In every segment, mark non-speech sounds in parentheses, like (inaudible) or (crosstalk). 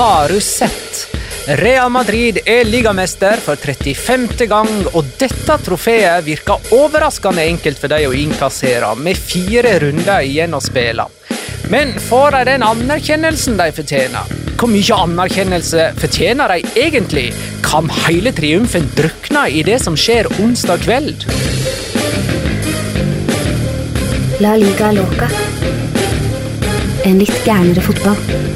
Har du sett? Real Madrid er ligamester for 35. gang, og dette trofeet virker overraskende enkelt for dem å innkassere, med fire runder igjen å spille. Men får de den anerkjennelsen de fortjener? Hvor mye anerkjennelse fortjener de egentlig? Kan hele triumfen drukne i det som skjer onsdag kveld? La liga loca. En litt gærnere fotball.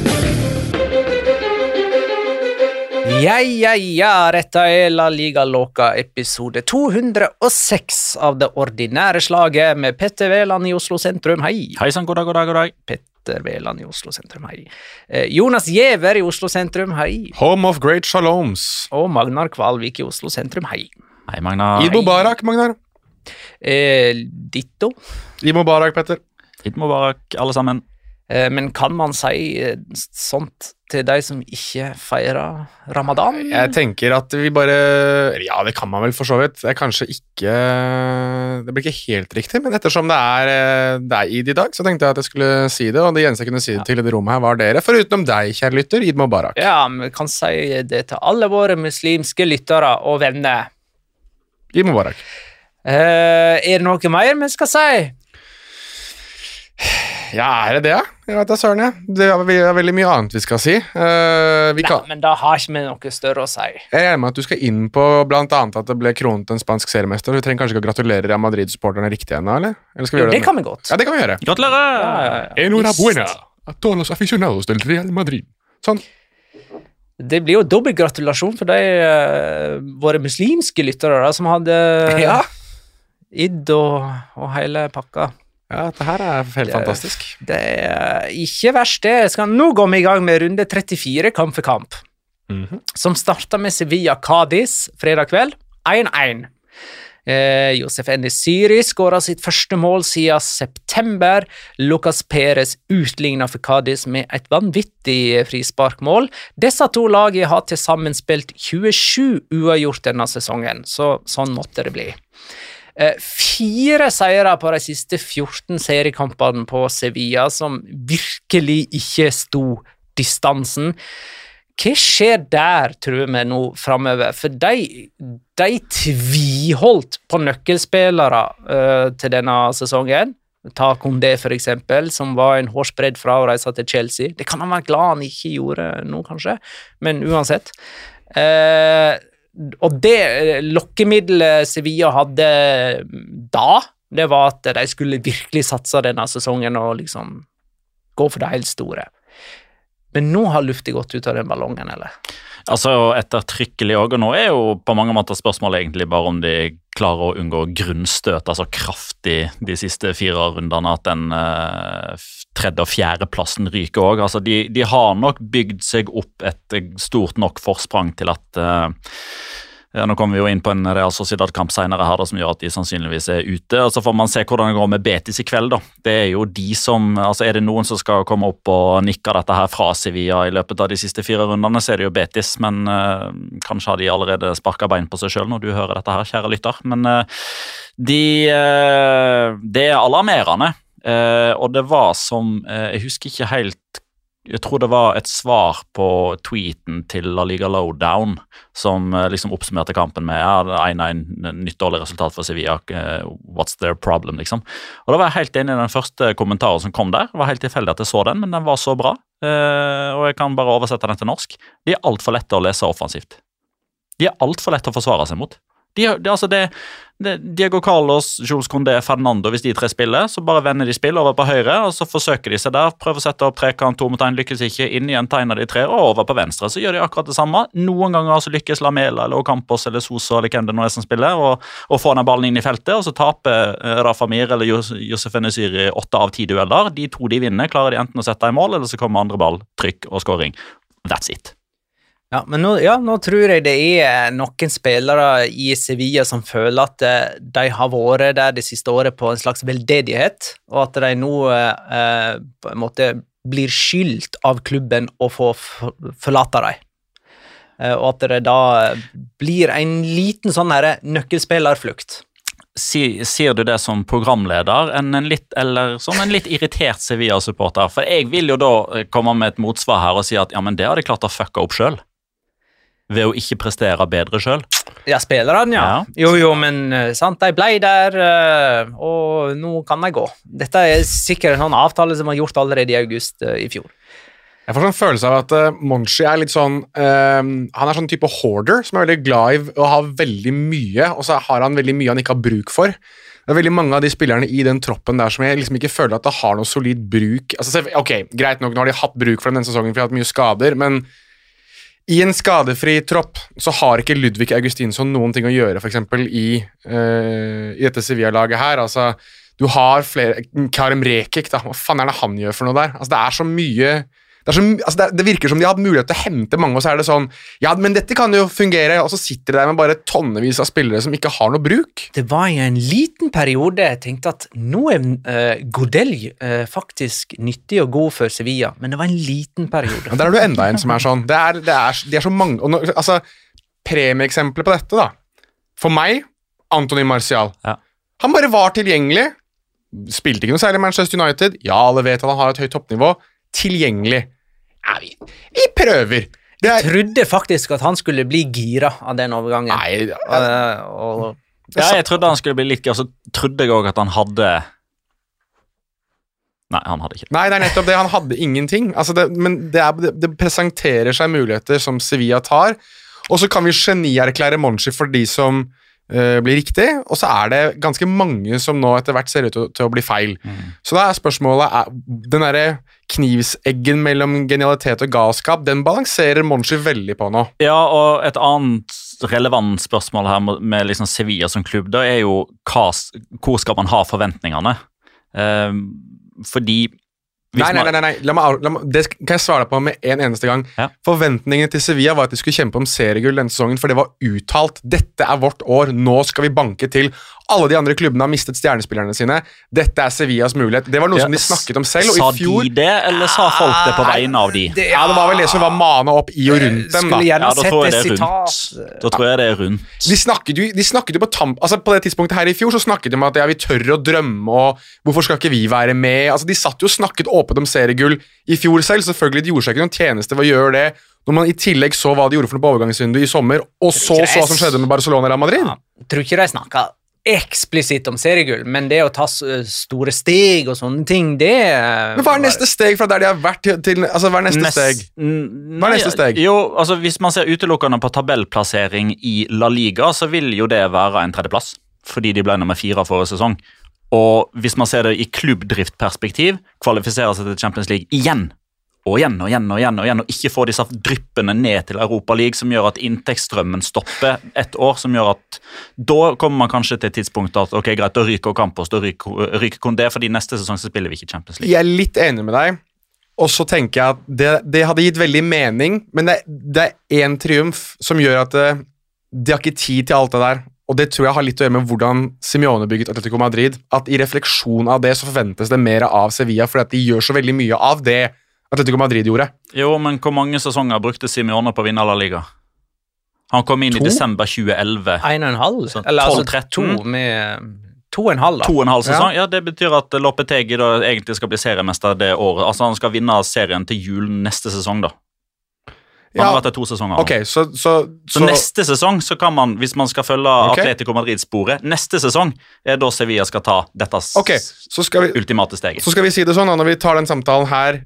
Ja, ja, ja, dette er La Liga Loca episode 206 av det ordinære slaget med Petter Wæland i Oslo sentrum, hei. Hei sann, god dag, god dag, god dag. Petter Wæland i Oslo sentrum, hei. Eh, Jonas Giæver i Oslo sentrum, hei. Home of great shaloms. Og Magnar Kvalvik i Oslo sentrum, hei. Hei, Magnar. Eid Mubarak, Magnar. Eh, ditto. Eid Mubarak, Petter. Eid Mubarak, alle sammen. Eh, men kan man si eh, sånt til de som ikke feirer ramadan? Jeg tenker at vi bare Ja, det kan man vel for så vidt. Det er kanskje ikke Det blir ikke helt riktig, men ettersom det er, deg er id i dag, så tenkte jeg at jeg skulle si det, og det eneste jeg kunne si det til i det rommet her, var dere. Forutenom deg, kjære lytter, Id Mubarak. Ja, vi kan si det til alle våre muslimske lyttere og venner. Id Mubarak. Uh, er det noe mer vi skal si? Ja, er det det? Jeg vet da søren, jeg. Det er, er veldig mye annet vi skal si. Uh, vi Nei, kan, men da har ikke vi noe større å si. jeg regner med at du skal inn på annet at det ble kronet en spansk seriemester. Du trenger kanskje ikke å gratulere Real Madrid-supporterne riktig ennå, eller? eller skal vi gjøre Det det? kan vi godt. Ja, det kan vi gjøre. Gratulerer! Ja, ja, ja. Enhorabuena a todos aficionados del Real Madrid. Sånn. Det blir jo dobbel gratulasjon for de uh, våre muslimske lyttere da, som hadde Ja. id og, og hele pakka. Ja, det her er helt Det- fantastisk. Det er ikke verst, det. Jeg Skal, nå går vi i gang med runde 34, kamp for kamp. Mhm. Som starta med Sevilla Cádiz fredag kveld. 1-1. Eh, Josef Enesiri skåra sitt første mål siden september. Lucas Perez utligna for Cádiz med et vanvittig frisparkmål. Disse to lagene har til sammen spilt 27 uavgjort denne sesongen, så sånn måtte det bli. Eh, Fire seire på de siste 14 seriekampene på Sevilla, som virkelig ikke sto distansen. Hva skjer der, tror vi nå framover? For de, de tviholdt på nøkkelspillere uh, til denne sesongen. Ta Kondé, for eksempel, som var en hårsbredd fra å reise til Chelsea. Det kan han være glad han ikke gjorde nå, kanskje, men uansett. Eh, og det eh, lokkemiddelet Sevilla hadde da, det var at de skulle virkelig satse denne sesongen og liksom gå for det helt store. Men nå har lufta gått ut av den ballongen, eller? Altså ettertrykkelig òg, og nå er jo på mange måter spørsmålet egentlig bare om de klarer å unngå grunnstøt, altså kraftig, de siste fire rundene, at den eh, tredje- og fjerdeplassen ryker òg. Altså de, de, har nok bygd seg opp et stort nok forsprang til at uh, ja, nå kommer vi jo inn på en Real Sociedad-kamp senere her da, som gjør at de sannsynligvis er ute. og Så får man se hvordan det går med Betis i kveld. da. Det Er jo de som, altså er det noen som skal komme opp og nikke dette her fra Sevilla i løpet av de siste fire rundene, så er det jo Betis. Men uh, kanskje har de allerede sparka bein på seg sjøl når du hører dette her, kjære lytter. Men uh, de, det er alarmerende. Og det var som Jeg husker ikke helt jeg tror det var et svar på tweeten til La Liga Lowdown som eh, liksom oppsummerte kampen med ja, 1-1, nytt dårlig resultat for Sevilla. What's their problem, liksom. Og Da var jeg helt enig i den første kommentaren som kom der. Det var helt tilfeldig at jeg så den, men den var så bra. Og jeg kan bare oversette den til norsk. De er altfor lette å lese offensivt. De er altfor lette å forsvare seg mot. De, de, altså det, Diego Carlos, Jules Condé, Fernando, hvis de tre spiller, så bare vender de spill over på høyre, og så forsøker de seg der. Prøver å sette opp trekant, to mot én, lykkes ikke. Inn igjen tegner de tre, og over på venstre. Så gjør de akkurat det samme. Noen ganger så lykkes Lamela eller Ocampos eller Soso eller hvem det nå er som spiller, og, og får den ballen inn i feltet, og så taper eh, Rafa Mir eller Josef Enesyri åtte av ti dueller. De to de vinner, klarer de enten å sette i mål, eller så kommer andre ball, trykk og skåring. That's it. Ja, men nå, ja, nå, tror jeg det er noen spillere i Sevilla som føler at eh, de har vært der det siste året på en slags veldedighet, og at de nå eh, på en måte blir skyldt av klubben å få forlate dem. Eh, og at det da blir en liten sånn her nøkkelspillerflukt. Sier du det som programleder en, en litt, eller som en litt irritert Sevilla-supporter? For jeg vil jo da komme med et motsvar her og si at ja, men det har de klart å fucke opp sjøl ved å ikke prestere bedre sjøl? Ja, spillerne, ja. ja. Jo, jo, men eh, sant, de ble der, eh, og nå kan de gå. Dette er sikkert en sånn avtale som var gjort allerede i august eh, i fjor. Jeg får sånn følelse av at uh, Monchi er litt sånn uh, Han er sånn type hoarder som er veldig glad i å ha veldig mye, og så har han veldig mye han ikke har bruk for. Det er veldig mange av de spillerne i den troppen der som jeg liksom ikke føler at det har noe solid bruk Altså, ok, Greit nok, nå har de hatt bruk for den denne sesongen, for de har hatt mye skader, men i en skadefri tropp så har ikke Ludvig Augustinsson noen ting å gjøre, f.eks. I, uh, i dette Sevilla-laget her. Altså, du har flere Karem Rekik, da. Hva faen er det han gjør for noe der? Altså, det er så mye det, så, altså det, det, virker som de har hatt mulighet til å hente mange, og så er det sånn Ja, men dette kan jo fungere, og så sitter de der med bare tonnevis av spillere som ikke har noe bruk. Det var i en liten periode jeg tenkte at nå er uh, Godel uh, faktisk nyttig og god for Sevilla, men det var en liten periode. Men der er du enda en som er sånn. Det er, det er, de er så mange og nå, altså, Premieeksempler på dette, da. For meg, Antony Marcial. Ja. Han bare var tilgjengelig. Spilte ikke noe særlig Manchester United. Ja, alle vet at han har et høyt toppnivå. Tilgjengelig. Ja, vi, vi prøver. Jeg er... trodde faktisk at han skulle bli gira av den overgangen. Nei, ja, uh, og... ja, jeg trodde han skulle bli litt gira, så trodde jeg òg at han hadde Nei, han hadde ikke Nei, det er nettopp det. Han hadde ingenting. Altså det, men det, er, det, presenterer seg muligheter som Sevilla tar, og så kan vi genierklære Monchi for de som uh, blir riktig, og så er det ganske mange som nå etter hvert ser ut til, å bli feil. Mm. Så da er spørsmålet er, Den derre knivseggen mellom genialitet og galskap, den balanserer Monchi veldig på nå. Ja, og et annet relevant spørsmål her med liksom Sevilla som klubb, da er jo hva, hvor skal man ha forventningene? Uh, fordi Nei, nei, nei, nei. La meg, la meg, det kan jeg svare på med en eneste gang. Ja. Forventningene til Sevilla var at de skulle kjempe om seriegull denne sesongen, for det var uttalt. Dette er vårt år, nå skal vi banke til. Alle de andre klubbene har mistet stjernespillerne sine. Dette er Sevillas mulighet. Det var noe ja, som de snakket om selv. sa fjor, de det, eller sa folk det på vegne av de? Det, ja, det var vel det som var mana opp i og rundt dem. Da. Ja, da tror jeg det er rundt. Da tror jeg det er rundt. De snakket jo, de snakket jo på tamp... Altså, på det tidspunktet her i fjor så snakket de om at ja, vi tør å drømme, og hvorfor skal ikke vi være med? Altså, De satt jo og snakket åpent om seriegull i fjor selv. Selvfølgelig, de gjorde seg ikke noen tjeneste ved å gjøre det. Når man i tillegg så hva de gjorde for noe på overgangsvinduet i sommer, og så så hva som skjedde med Barcelona og Real Madrid. Ja, tror ikke de snakka eksplisitt om seriegull, men det å ta store steg og sånne ting, det Men hva er neste steg fra der de har vært til, til altså, Hva er neste Nest- steg? Hva er neste steg? Jo, altså Hvis man ser utelukkende på tabellplassering i La Liga, så vil jo det være en tredjeplass. Fordi de ble nummer fire forrige sesong. Og hvis man ser det i klubbdriftperspektiv, kvalifiserer seg til Champions League igjen. Og igjen og igjen og igjen, og igjen, og ikke få disse dryppene ned til Europa League, som gjør at inntektsstrømmen stopper et år. som gjør at Da kommer man kanskje til et tidspunkt at ok, greit, da ryker Campos, da ryker, ryker Kondé, fordi neste sesong så spiller vi ikke Champions League. Jeg er litt enig med deg, og så tenker jeg at det, det hadde gitt veldig mening, men det, det er én triumf som gjør at det, de har ikke tid til alt det der. Og det tror jeg har litt å gjøre med hvordan Simione bygget Atletico Madrid. At i refleksjon av det så forventes det mer av Sevilla, fordi at de gjør så veldig mye av det Atletico Madrid gjorde. Jo, men hvor mange sesonger brukte Simione på å vinne La Liga? Han kom inn To? i desember 2011. En og en halv? Så Eller altså 12-13. to med To og en halv, da. To og en halv sesong. Ja. Det betyr at Lopetegi da egentlig skal bli seriemester det året. Altså Han skal vinne serien til jul neste sesong, da. Han Ja, har vært der to sesonger Okay, Ok, så, så, Så, neste sesong så kan man, hvis man skal følge okay. Atletico Madrid-sporet Neste sesong er da Sevilla skal ta dette okay, så skal, vi, ultimate steget. så skal vi si det sånn, da, når vi tar den samtalen her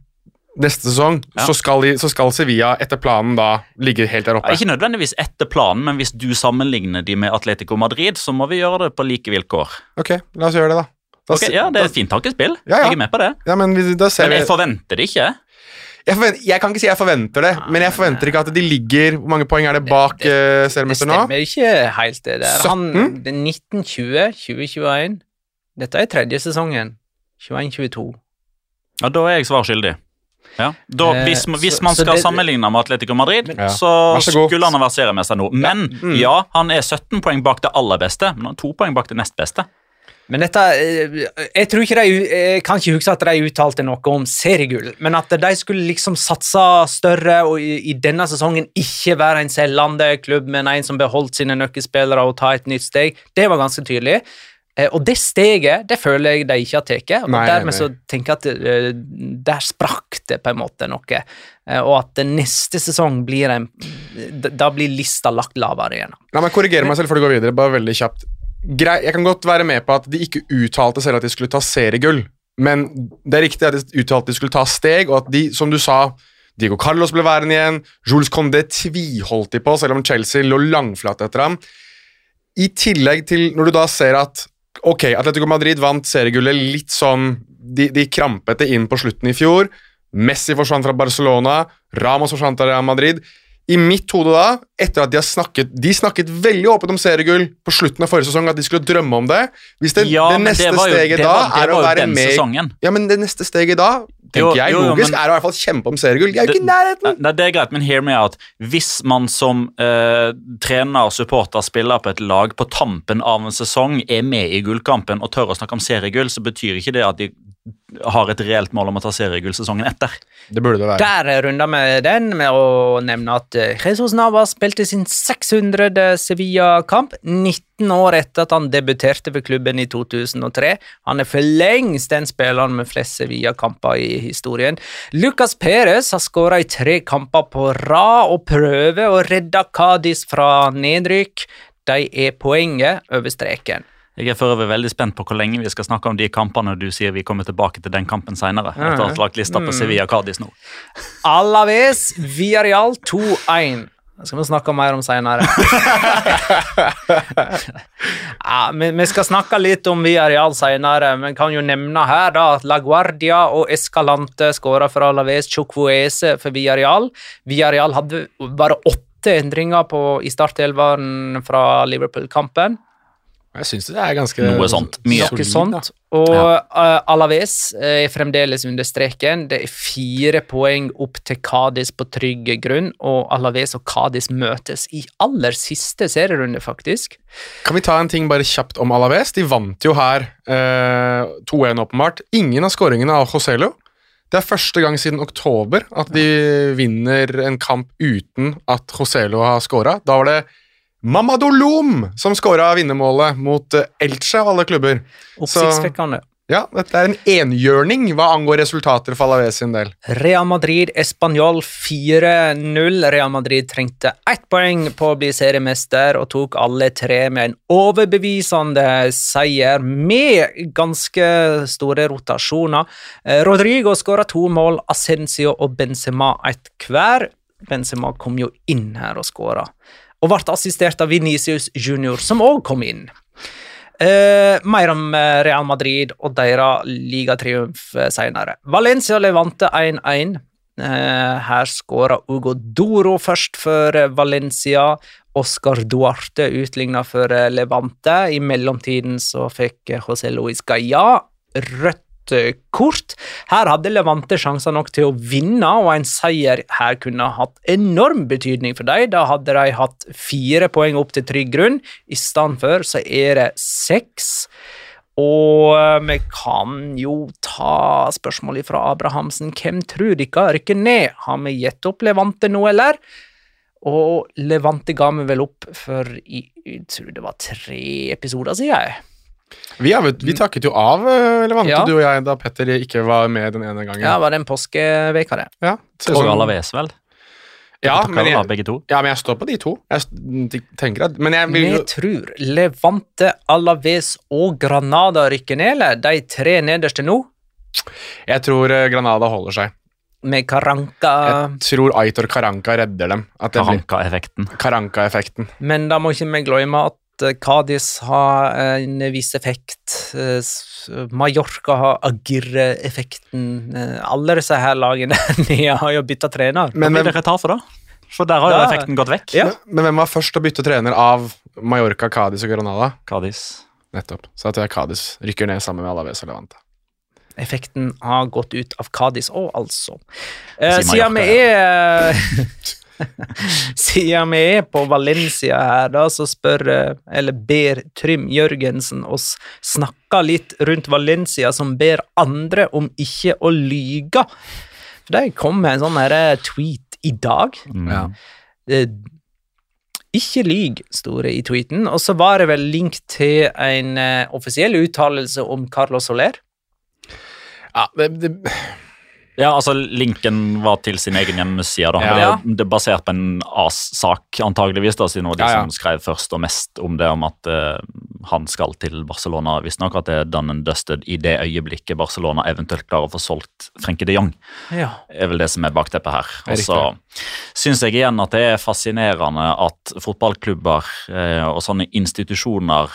neste sesong, Ja. så, skal så skal Sevilla etter planen da ligge helt der Ja, oppe. ikke nødvendigvis etter planen, men hvis du sammenligner de med Atletico Madrid, så må vi gjøre det på like vilkår. Ok, la oss gjøre det, da. da Ok, ja, Det er et fint tankespill. Ja, ja. Jeg er med på det. Ja, men vi, da ser Men jeg forventer det ikke. jeg, forventer, jeg kan ikke si jeg forventer det, men jeg forventer ikke at de ligger Hvor mange poeng er det bak Det- nå? Det seriemester nå? stemmer ikke helt, det der. Han, 17? det er 1920, 2021 Dette er tredje sesongen. 21-22. Ja, Da er jeg svar skyldig. Ja. Da, Eh, hvis, hvis så- man så skal det- sammenligne med Atletico Madrid, Ja. så, så skulle han ha vært seriemester nå. Men Mm. ja, han er 17 poeng bak det aller beste, men han er to poeng bak det nest beste. Men dette eh, Jeg tror ikke de Jeg kan ikke huske at de uttalte noe om seriegull, men at de skulle liksom satse større og i, i denne sesongen ikke være en selgende klubb, men en som beholdt sine nøkkelspillere og ta et nytt steg, det var ganske tydelig. Eh, Og det steget det føler jeg de ikke har tatt. Og Nei, dermed nei. så tenker jeg at eh, der sprakk det på en måte noe. Eh, Og at neste sesong blir en Da blir lista lagt lavere igjen. La meg korrigere meg selv før du går videre. bare veldig kjapt. Jeg kan godt være med på at de ikke uttalte selv at de skulle ta seriegull, men det er riktig at de uttalte at de skulle ta steg, og at de, som du sa Diego Carlos ble værende igjen. Jules Condé tviholdt de på, selv om Chelsea lå langflat etter ham. I tillegg til når du da ser at ok, Atletico Madrid vant seriegullet litt sånn De, de krampet det inn på slutten i fjor. Messi forsvant fra Barcelona, Ramos forsvant fra Real Madrid. I mitt hode da, etter at de har snakket De snakket veldig åpent om seriegull på slutten av forrige sesong, at de skulle drømme om det. Hvis det, Ja, det neste det jo- steget det da var- er å være med sesongen. Ja, men det neste steget da, tenker Jo, jeg jo, logisk, men- er å i hvert fall kjempe om seriegull. De er jo ikke i nærheten! Nei, det er greit, men hear me out. Hvis man som eh, trener, supporter, spiller på et lag på tampen av en sesong, er med i gullkampen og tør å snakke om seriegull, så betyr ikke det at de har et reelt mål om å ta seriegull sesongen etter. Det burde det være. Der runda vi den med å nevne at eh, Jesus Navas spilte sin 600. Sevilla-kamp 19 år etter at han debuterte ved klubben i 2003. Han er for lengst den spilleren med flest Sevilla-kamper i historien. Lucas Perez har skåra i tre kamper på rad og prøver å redde Cádiz fra nedrykk. De er poenget over streken. Jeg er for øvrig veldig spent på hvor lenge vi skal snakke om de kampene du sier vi kommer tilbake til den kampen senere. Etter å ha lagt lista på Sevilla Cádiz nå. Alaves Villarreal 2-1. Det skal vi snakke mer om senere. (laughs) ja, vi, vi skal snakke litt om Villarreal senere, men kan jo nevne her da at La Guardia og Escalante skåra for Alaves Chukwueze for Villarreal. Villarreal hadde bare åtte endringer på, i startelveren fra Liverpool-kampen. Jeg syns det er ganske Noe sånt. Mye. Noe sånt. Og uh, Alaves er fremdeles under streken. Det er fire poeng opp til Kadis på trygg grunn, og Alaves og Kadis møtes i aller siste serierunde, faktisk. Kan vi ta en ting bare kjapt om Alaves? De vant jo her uh, 2-1, åpenbart. Ingen av skåringene av Joselo. Det er første gang siden oktober at de vinner en kamp uten at Joselo har skåra. Da var det Mamadou Loum som skåra vinnermålet mot eh, Elche av alle klubber. Oppsiktsvekkende. Ja, dette er en enhjørning hva angår resultater for Alaves sin del. Real Madrid Español 4-0. Real Madrid trengte ett poeng på å bli seriemester og tok alle tre med en overbevisende seier med ganske store rotasjoner. Eh, Rodrigo skåra to mål, Ascencio og Benzema ett hver. Benzema kom jo inn her og skåra, og ble assistert av Venicius Junior, som òg kom inn. Eh, mer om eh, Real Madrid og deres ligatriumf eh, senere. Valencia Levante 1-1. Eh, her skåra Ugo Doro først for eh, Valencia. Oscar Duarte utligna for Levante. I mellomtiden så fikk José Luis Gaia rødt eh, kort. Her hadde Levante sjanser nok til å vinne, og en seier her kunne hatt enorm betydning for dem. Da hadde de hatt fire poeng opp til trygg grunn. I stedet for så er det seks. Og eh, vi kan jo ta spørsmålet fra Abrahamsen. Hvem tror dere rykker ned? Har vi gitt opp Levante nå, eller? Og Levante ga vi vel opp for i, jeg tror det var tre episoder siden. Vi, har, vi takket jo av eh, Levante, Ja. du og jeg, da Petter ikke var med den ene gangen. Ja, var det en påskeveke, det? Ja, Og Alaves, vel? ja, men jeg, ja, men jeg står på de to. Jeg tenker at Men jeg vil Vi tror Levante, Alaves og Granada rykker ned, eller? De tre nederste nå, Jeg tror eh, Granada holder seg. med Karanka Jeg tror Aitor Karanka redder dem. Karanka-effekten. Karanka-effekten. Men da må ikke vi glemme at eh, Cádiz har en viss effekt. eh, Mallorca har Agirre-effekten. eh, Alle disse her lagene (laughs) nede har jo bytta trener. Men, Hva blir dere ta for da? For der har jo effekten gått vekk. Ja. men hvem var først å bytte trener av Mallorca, Cádiz og Granada? Cádiz. Nettopp. Så at Cádiz rykker ned sammen med Alaves og Levante. Effekten har gått ut av Cádiz òg, altså. Eh, siden vi er (laughs) (laughs) Siden vi er på Valencia her, da, så spør eh, Eller ber Trym Jørgensen oss snakke litt rundt Valencia, som ber andre om ikke å lyge. For de kom med en sånn eh, tweet i dag. Mm. Ja. Eh, ikke lyg, sto det i tweeten. Og så var det vel link til en offisiell uttalelse om Carlos Soler. Ja, det, det, Ja, altså Linken var til sin egen hjemmeside. da. Ja. Det, er, er basert på en AS-sak, antageligvis, da, siden det var de Ja, ja. som skrev først og mest om det, om at uh, han skal til Barcelona. Visstnok at det er done and dusted i det øyeblikket Barcelona eventuelt klarer å få solgt Frenke de Jong. Ja. er vel det som er bakteppet her. Er Og så syns jeg igjen at det er fascinerende at fotballklubber uh, og sånne institusjoner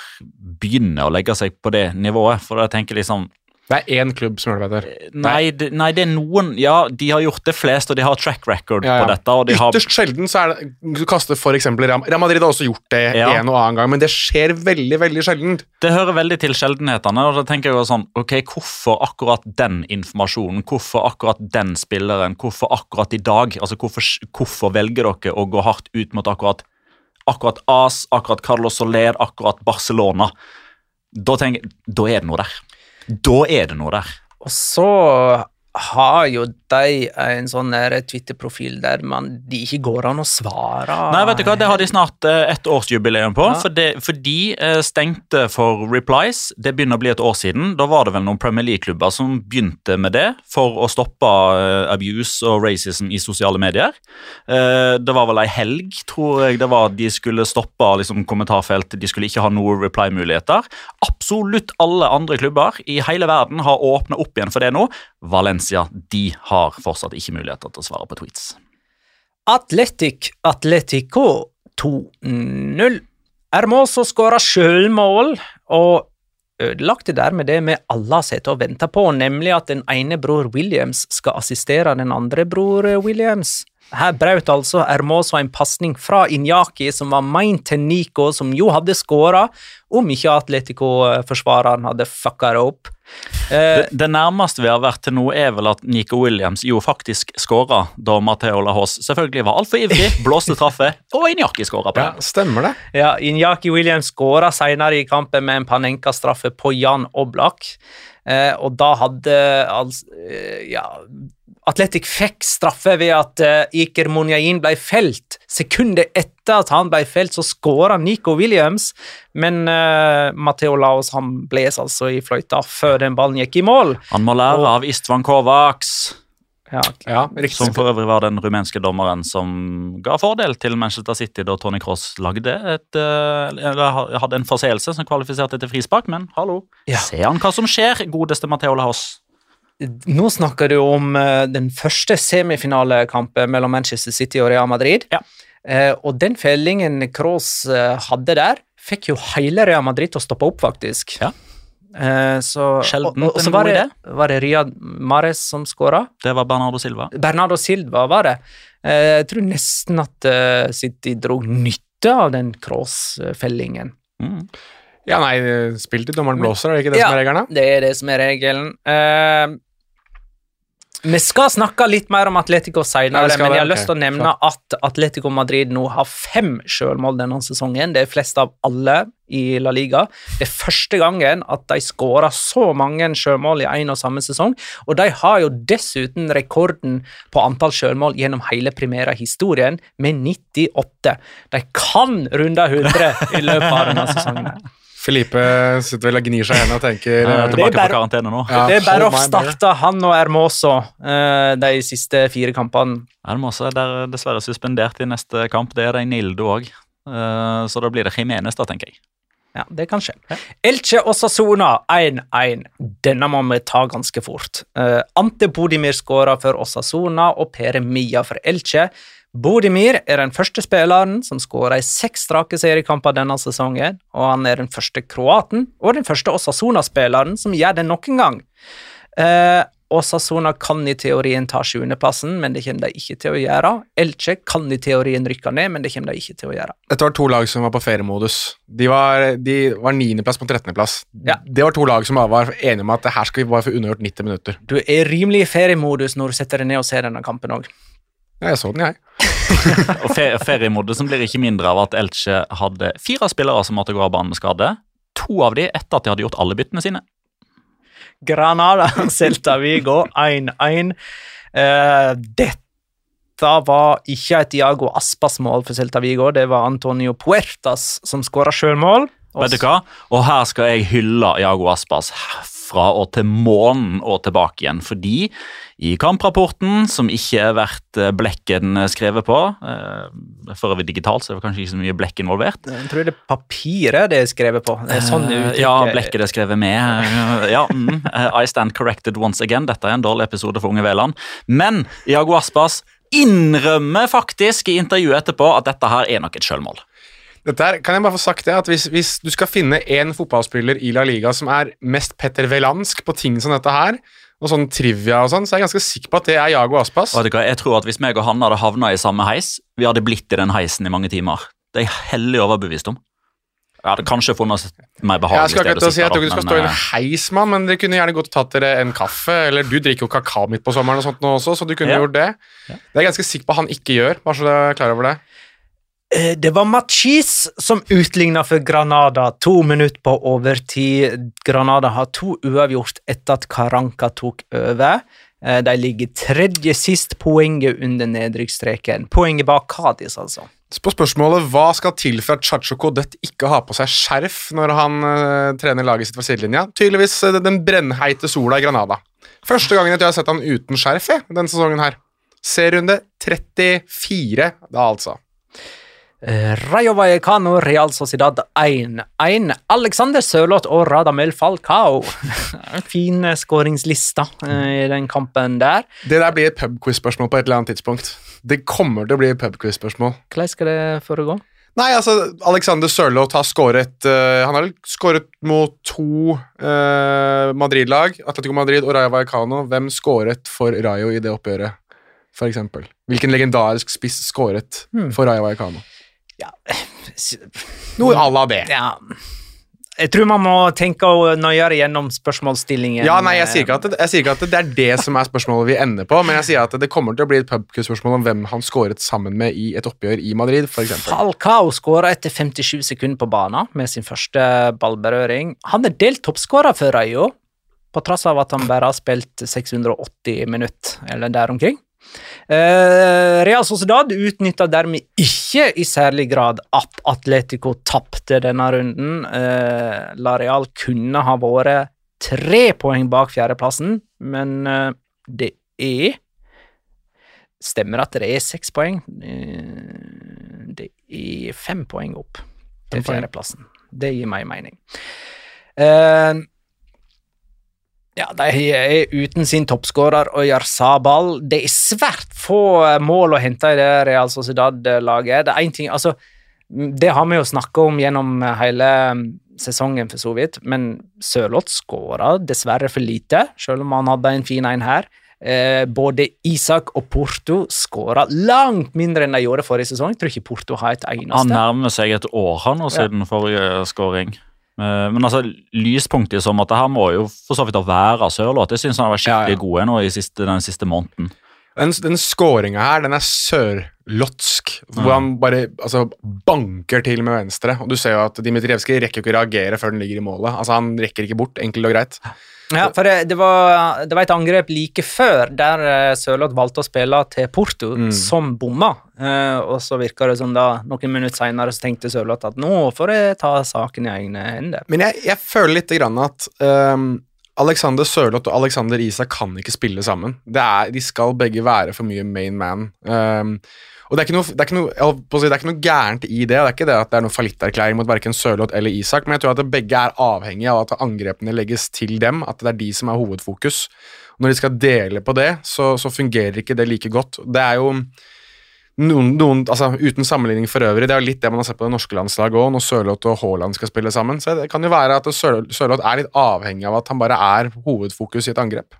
begynner å legge seg på det nivået. For jeg tenker liksom det er én klubb som gjør det, bedre. Nei, det, nei, det er noen Ja, de har gjort det flest, og de har track record Ja, ja. på dette. de har... Ytterst sjelden så er det Du kaster for eksempel Real Real Madrid har også gjort det Ja. en og annen gang, men det skjer veldig, veldig sjelden. Det hører veldig til sjeldenhetene. og da tenker jeg jo sånn, ok, Hvorfor akkurat den informasjonen? Hvorfor akkurat den spilleren? Hvorfor akkurat i dag? Altså, Hvorfor, hvorfor velger dere å gå hardt ut mot akkurat, akkurat AS, akkurat Carlos Soler, akkurat Barcelona? Da, tenker, jeg, da er det noe der. Da er det noe der. Og så har jo de en sånn Twitter-profil der man, de ikke går an å svare. Nei, vet du hva, Det har de snart et ett årsjubileum på. Ja. For, det, for de eh, stengte for replies. Det begynner å bli et år siden. Da var det vel noen Premier League-klubber som begynte med det for å stoppe eh, abuse og racism i sosiale medier. Eh, det var vel ei helg, tror jeg det var, de skulle stoppe liksom, kommentarfelt. De skulle ikke ha noen reply-muligheter. Absolutt alle andre klubber i hele verden har åpna opp igjen for det nå. Valencia de har fortsatt ikke muligheter til å svare på tweets. Atletic Atletico 2-0. Hermoso skåra sjølmål og ødelagte dermed det vi alle har sett og venta på, nemlig at den ene bror Williams skal assistere den andre bror Williams. Her brøt altså Hermoso en pasning fra Inyaki, som var meint til Nico, som jo hadde skåra, om ikke Atletico-forsvareren hadde fucka det opp. Eh, Det, det nærmeste vi har vært til nå, er vel at Nico Williams jo faktisk skåra da Matheo Lahos selvfølgelig var altfor ivrig, (laughs) blåste traffe, og Injaki skåra på Ja, stemmer det. Ja, Inyaki Williams skåra senere i kampen med en Panenka-straffe på Jan Oblak. Eh, og da hadde altså eh, Ja, Atletic fikk straffe ved at uh, Iker Monjain ble felt. Sekundet etter at han ble felt, så skåra Nico Williams, men uh, Matteo Laos han bles altså i fløyta før den ballen gikk i mål. Han må lære av Istvan Kovacs. Ja, Ja. Som for øvrig var den rumenske dommeren som ga fordel til Manchester City da Tony Cross lagde et, eh, eller hadde en forseelse som kvalifiserte til frispark. Men hallo, Ja. ser han hva som skjer, godeste Matheo Laos. Nå snakker du om eh, den første semifinalekampen mellom Manchester City og Real Madrid. Ja. Eh, og den fellingen Kroos eh, hadde der, fikk jo hele Real Madrid til å stoppe opp, faktisk. Ja. Eh, så, og, og, så var det, var det Riyad Mahrez som skåra. Det var Bernardo Silva. Bernardo Silva var det. Eh, jeg tror nesten at City dro nytte av den Kroos-fellingen. Mm. Ja, nei, spill til dommeren blåser, er det ikke det Ja. som er regelen? Ja, Det er det som er regelen. Eh, vi skal snakke litt mer om Atletico senere, vi men jeg har lyst til å nevne at Atletico Madrid nå har fem sjølmål denne sesongen. Det er flest av alle i La Liga. Det er første gangen at de skårer så mange sjølmål i én og samme sesong, og de har jo dessuten rekorden på antall sjølmål gjennom hele Primera-historien, med 98. De kan runde 100 i løpet av denne (laughs) sesongen. Filipe sitter vel og gnir seg i hendene og tenker Han er eh, tilbake bare- på karantene nå. Ja, Det er bare å starte han og Hermoso eh, de siste fire kampene. Hermoso er dessverre suspendert i neste kamp. Det er det Nildo òg. Så da blir det Jimenez, da, tenker jeg. Ja, det kan skje. Elche og Sassona 1-1. Denne må vi ta ganske fort. Eh, Ante Bodimir skåra for Osasona og Pere Mia for Elche. Bodimir er den første spilleren som skåra i seks strake seriekamper denne sesongen, og han er den første kroaten og den første Osasona-spilleren som gjør det noen gang. Eh, Osasona kan i teorien ta sjuendeplassen, men det kommer de ikke til å gjøre. Elche kan i teorien rykke ned, men det kommer de ikke til å gjøre. Dette var to lag som var på feriemodus. De var, de var 9.-plass på 13.-plass. Ja. Det var to lag som var enige om at her skal vi bare få unnagjort 90 minutter. Du er rimelig i feriemodus når du setter deg ned og ser denne kampen òg. Ja, jeg så den, jeg. (laughs) Og fe som blir ikke mindre av at Elche hadde fire spillere som måtte gå av banen med skade. To av de etter at de hadde gjort alle byttene sine. Granada, (laughs) Celta Vigo 1-1. Uh, dette var ikke et Diago Aspas-mål for Celta Vigo, det var Antonio Puertas som skåra sjølmål. Vet du hva? Og her skal jeg hylle Jago Aspas fra og til månen og tilbake igjen. Fordi i kamprapporten, som ikke er verdt eh, blekken skrevet på eh, For øvrig digitalt, så er det kanskje ikke så mye blekk involvert. Jeg tror det er papiret det er skrevet på. Det er sånn Eh, ja, blekket det er skrevet med. Eh, Ja, mm, eh, I stand corrected once again. Dette er en dårlig episode for Unge Veland. Men Jago Aspas innrømmer faktisk i intervjuet etterpå at dette her er nok et sjølmål. Dette her, kan jeg bare få sagt det, at hvis, hvis du skal finne én fotballspiller i La Liga som er mest Petter Velansk på ting som dette her, og sånn trivia og sånn, så er jeg ganske sikker på at det er Jago Aspas. Vet du hva, Jeg tror at Hvis meg og han hadde havna i samme heis, vi hadde blitt i den heisen i mange timer. Det er jeg hellig overbevist om. Jeg hadde kanskje funnet et mer behagelig ikke sted Jeg å å si sitte. at du da, skal stå i en eh, heis, mann, men dere kunne gjerne godt tatt dere en kaffe, eller du drikker jo kakao midt på sommeren og sånt nå også, så du kunne Ja. gjort det. Det er jeg ganske sikker på han ikke gjør, bare så du er klar over det. Eh, Det var Machis som utligna for Granada to minutter på overtid. Granada har to uavgjort etter at Caranca tok over. Eh, De ligger tredje sist poenget under nedrykksstreken. Poenget bak Kadis, altså. På spørsmålet hva skal til for at Chacho Codet ikke har på seg skjerf når han uh, trener laget sitt fra sidelinja, tydeligvis uh, den brennheite sola i Granada. Første gangen jeg har sett han uten skjerf jeg, denne sesongen her. Serierunde 34, da altså. Eh, Rayo Vallecano, Real Sociedad 1-1. Alexander Sørloth og Radamel Falcao. (laughs) fin skåringsliste eh, i den kampen der. Det der blir et pubquiz-spørsmål på et eller annet tidspunkt. Det kommer til å bli et pubquiz-spørsmål. Hvordan skal det foregå? Nei, altså, Alexander Sørloth har skåret uh, Han har skåret mot to uh, Madrid-lag, Atletico Madrid og Rayo Vallecano. Hvem skåret for Rayo i det oppgjøret, eksempel? Hvilken legendarisk spiss skåret Hmm. for Rayo Vallecano? Ja, Noe à la det. ja. Jeg tror man må tenke nøyere gjennom spørsmålsstillingen. Ja, nei, jeg sier, ikke at det, sier ikke at det er det som er spørsmålet vi ender på, men jeg sier at det kommer til å bli et pubquiz-spørsmål om hvem han skåret sammen med i et oppgjør i Madrid, f.eks. Falcao skåra etter 57 sekunder på banen med sin første ballberøring. Han er delt toppskårer for Rayo. på tross av at han bare har spilt 680 minutter, eller der omkring. Eh, Real Sociedad utnytta dermed ikke i særlig grad at Atletico tapte denne runden. Eh, La Real kunne ha vært tre poeng bak fjerdeplassen, men eh, det er Stemmer at det er seks poeng. Det er fem poeng opp til fjerdeplassen. Det gir meg mening. Eh, ja, de er uten sin toppskårer Øyar Sabal. Det er svært få eh, mål å hente i det Real Sociedad-laget. Det er en ting, altså, det har vi jo snakka om gjennom eh, hele sesongen, for så vidt, men Sørloth skåra dessverre for lite, selv om han hadde en fin en her. Eh, både Isak og Porto skåra langt mindre enn de gjorde forrige sesong. Jeg tror ikke Porto har et Han nærmer seg et år han nå siden forrige skåring. Eh, Men altså, lyspunktet i så måte her må jo for så vidt være Sørloth. Jeg syns han har vært skikkelig ja. god nå i siste, den siste måneden. Den, den skåringa her, den er sørlotsk. Hvor Ja. han bare altså, banker til med venstre. Og du ser jo at Dmitrijevskij rekker ikke å reagere før den ligger i målet. Altså Han rekker ikke bort, enkelt og greit. Ja, for det, det, var, det var et angrep like før der eh, Sørloth valgte å spille til Porto, Mm. som bomma. Eh, og så virka det som da, noen minutter seinere, så tenkte Sørloth at nå får jeg ta saken i egne hender. Men jeg, jeg føler litt grann at um, Alexander Sørloth og Alexander Isak kan ikke spille sammen. Det er, de skal begge være for mye main man. Um, og det er, noe, det, er noe, si, det er ikke noe gærent i det. Det er ikke det at det er noen fallitterklæring mot verken Sørloth eller Isak, men jeg tror at begge er avhengig av at angrepene legges til dem, at det er de som er hovedfokus. Og når de skal dele på det, så, så fungerer ikke det like godt. Det er jo noen, noen, altså Uten sammenligning for øvrig, det er jo litt det man har sett på det norske landslaget òg, når Sørloth og Haaland skal spille sammen. Så det kan jo være at Sør- Sørloth er litt avhengig av at han bare er hovedfokus i et angrep.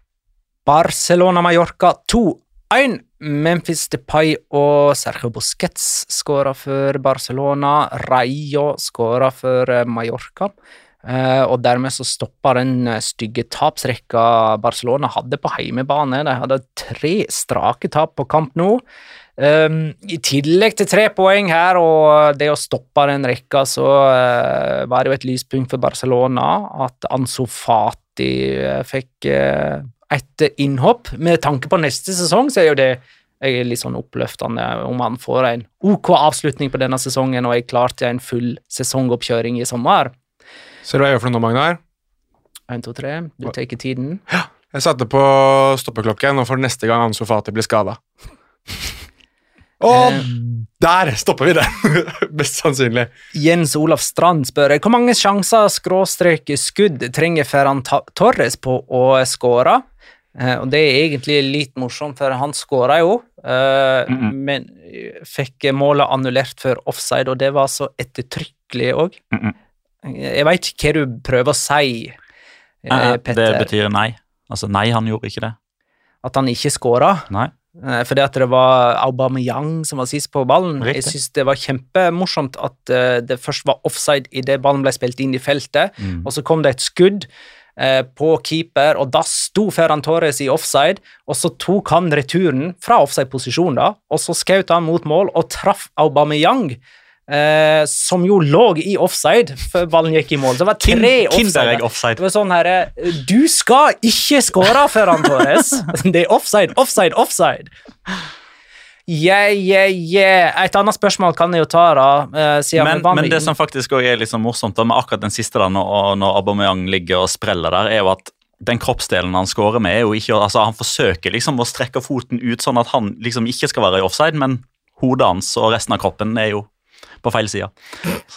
Barcelona-Mallorca 2-1. Memphis Depay og Sergio Busquets skåra for Barcelona. Rayo skåra for eh, Mallorca. Eh, og dermed så stoppa den eh, stygge tapsrekka Barcelona hadde på heimebane. De hadde tre strake tap på kamp nå. Um, I tillegg til tre poeng her og det å stoppe den rekka, så var det jo et lyspunkt for Barcelona at Ansu Fati fikk et innhopp. Med tanke på neste sesong, så er jo det jeg er litt sånn oppløftende om han får en OK avslutning på denne sesongen og er klar til en full sesongoppkjøring i sommer. Ser du hva jeg gjør for noe nå, Magnar? 1, 2, 3, du tar tiden. Ja. Jeg satte på stoppeklokken, og for neste gang Ansu Fati blir skada. (laughs) Og Eh. der stopper vi det! (laughs) Mest sannsynlig. Jens Olav Strand spør hvor mange sjanser skråstrek skudd trenger Ferran Torres på å skåre. Eh, og det er egentlig litt morsomt, for han skåra jo, mm Mhm. men eh, fikk målet annullert for offside, og det var så ettertrykkelig òg. Mhm. Jeg veit ikke hva du prøver å si, eh, Petter. Det betyr nei. Altså nei, han gjorde ikke det. At han ikke skåra. Nei. Fordi at det var Aubameyang som var sist på ballen. Riktig. Jeg syns det var kjempemorsomt at det først var offside idet ballen ble spilt inn i feltet, Mm. og så kom det et skudd på keeper, og da sto Ferran Torres i offside, og så tok han returen fra offside-posisjon, da, og så skjøt han mot mål og traff Aubameyang. Eh, som jo lå i offside før ballen gikk i mål. Så det var tre offside. Offside. Det var sånn herre Du skal ikke skåre, Ferran Torres! (laughs) Det er offside, offside, offside! Yeah, yeah, yeah. Et annet spørsmål kan jeg jo ta, da. eh, Men, men det som faktisk også er litt sånn morsomt da, med akkurat den siste, da, når, når Aubameyang ligger og spreller der, er jo at den kroppsdelen han scorer med, er jo ikke altså Han forsøker liksom å strekke foten ut sånn at han liksom ikke skal være i offside, men hodet hans og resten av kroppen er jo på feil side.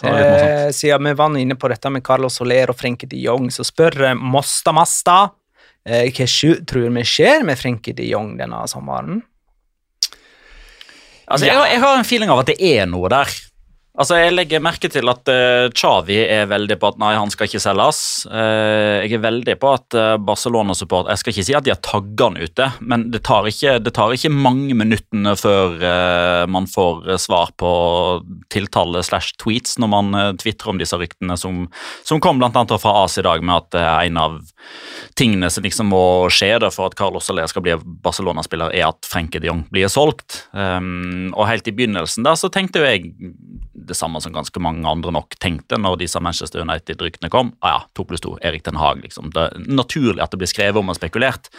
Eh, siden vi var inne på dette med Carlos Soler og Frenke de Jong, så spør eh, Mosta Masta eh, hva tror vi skjer med Frenke de Jong denne sommeren? Altså, jeg, jeg har en feeling av at det er noe der. Altså, Jeg legger merke til at uh, er veldig på at nei, han skal ikke selges. Uh, jeg er veldig på at uh, Barcelona-support Jeg skal ikke si at de har tagga han ute, men det tar ikke, det tar ikke mange minuttene før uh, man får svar på tiltale slash tweets når man uh, tvitrer om disse ryktene som, som kom annet fra AS i dag, med at en av tingene som liksom må skje da for at Carlos Soler skal bli Barcelona-spiller, er at Frenke de Jong blir solgt. Um, og helt i begynnelsen da så tenkte jo jeg det samme som ganske mange andre nok tenkte når disse Manchester United-ryktene kom. Ah ja, to pluss to, Erik Den Haag, liksom. Det er naturlig at det blir skrevet om og spekulert.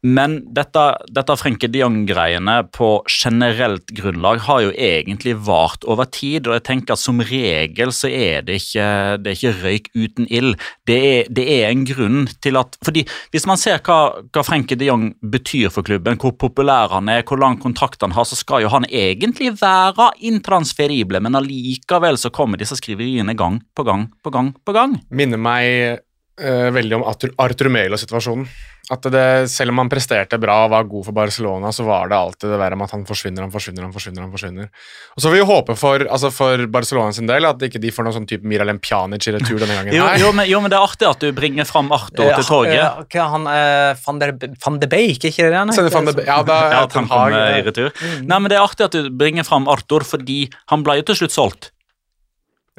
Men dette, dette Frenke de Jong-greiene på generelt grunnlag har jo egentlig vart over tid, og jeg tenker at som regel så er det ikke, det er ikke røyk uten ild. Det det er, en grunn til at fordi Hvis man ser hva, hva Frenke de Jong betyr for klubben, hvor populær han er, hvor lang kontrakt han har, så skal jo han egentlig være intransferible, men allikevel så kommer disse skriveriene gang på gang på gang på gang. Minner meg uh, veldig om Arthur, Arthur Melo-situasjonen. At det, Selv om han presterte bra og var god for Barcelona, så var det alltid det verre med at han forsvinner, han forsvinner, han forsvinner. han forsvinner. Og Så vil vi håpe for, altså for Barcelona sin del at ikke de får noen sånn type Miralem Pjanic i retur denne gangen. jo, jo, men, jo, men, det er artig at du bringer fram Arthur til toget. Ja, okay, han, uh, van, der, van de Beek, ikke det han heter? Van de, ja, da, ja, han kom i retur. Mm. Nei, men Det er artig at du bringer fram Arthur, fordi han ble jo til slutt solgt.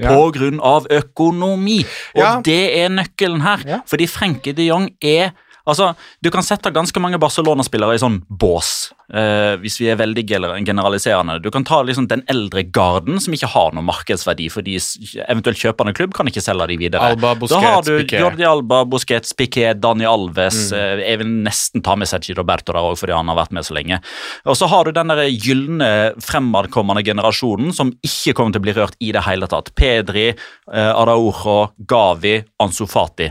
Ja. På grunn av økonomi. Og ja. det er nøkkelen her. Ja. Fordi Frenke de Jong er Altså, Du kan sette ganske mange Barcelona-spillere i sånn bås Uh, hvis vi er veldig generaliserende. Du kan ta liksom den eldre garden som ikke har noen markedsverdi, fordi eventuelt kjøpende klubb kan ikke selge de videre. Alba, Busquets, da har du Piquet. Jordi Alba, Busquets, Piquet, Dani Alves. Mm. Uh, jeg vil nesten ta med Sergi Roberto der òg, fordi han har vært med så lenge. Og så har du den gylne fremadkommende generasjonen som ikke kommer til å bli rørt i det hele tatt. Pedri, uh, Araujo, Gavi, Ansu Fati.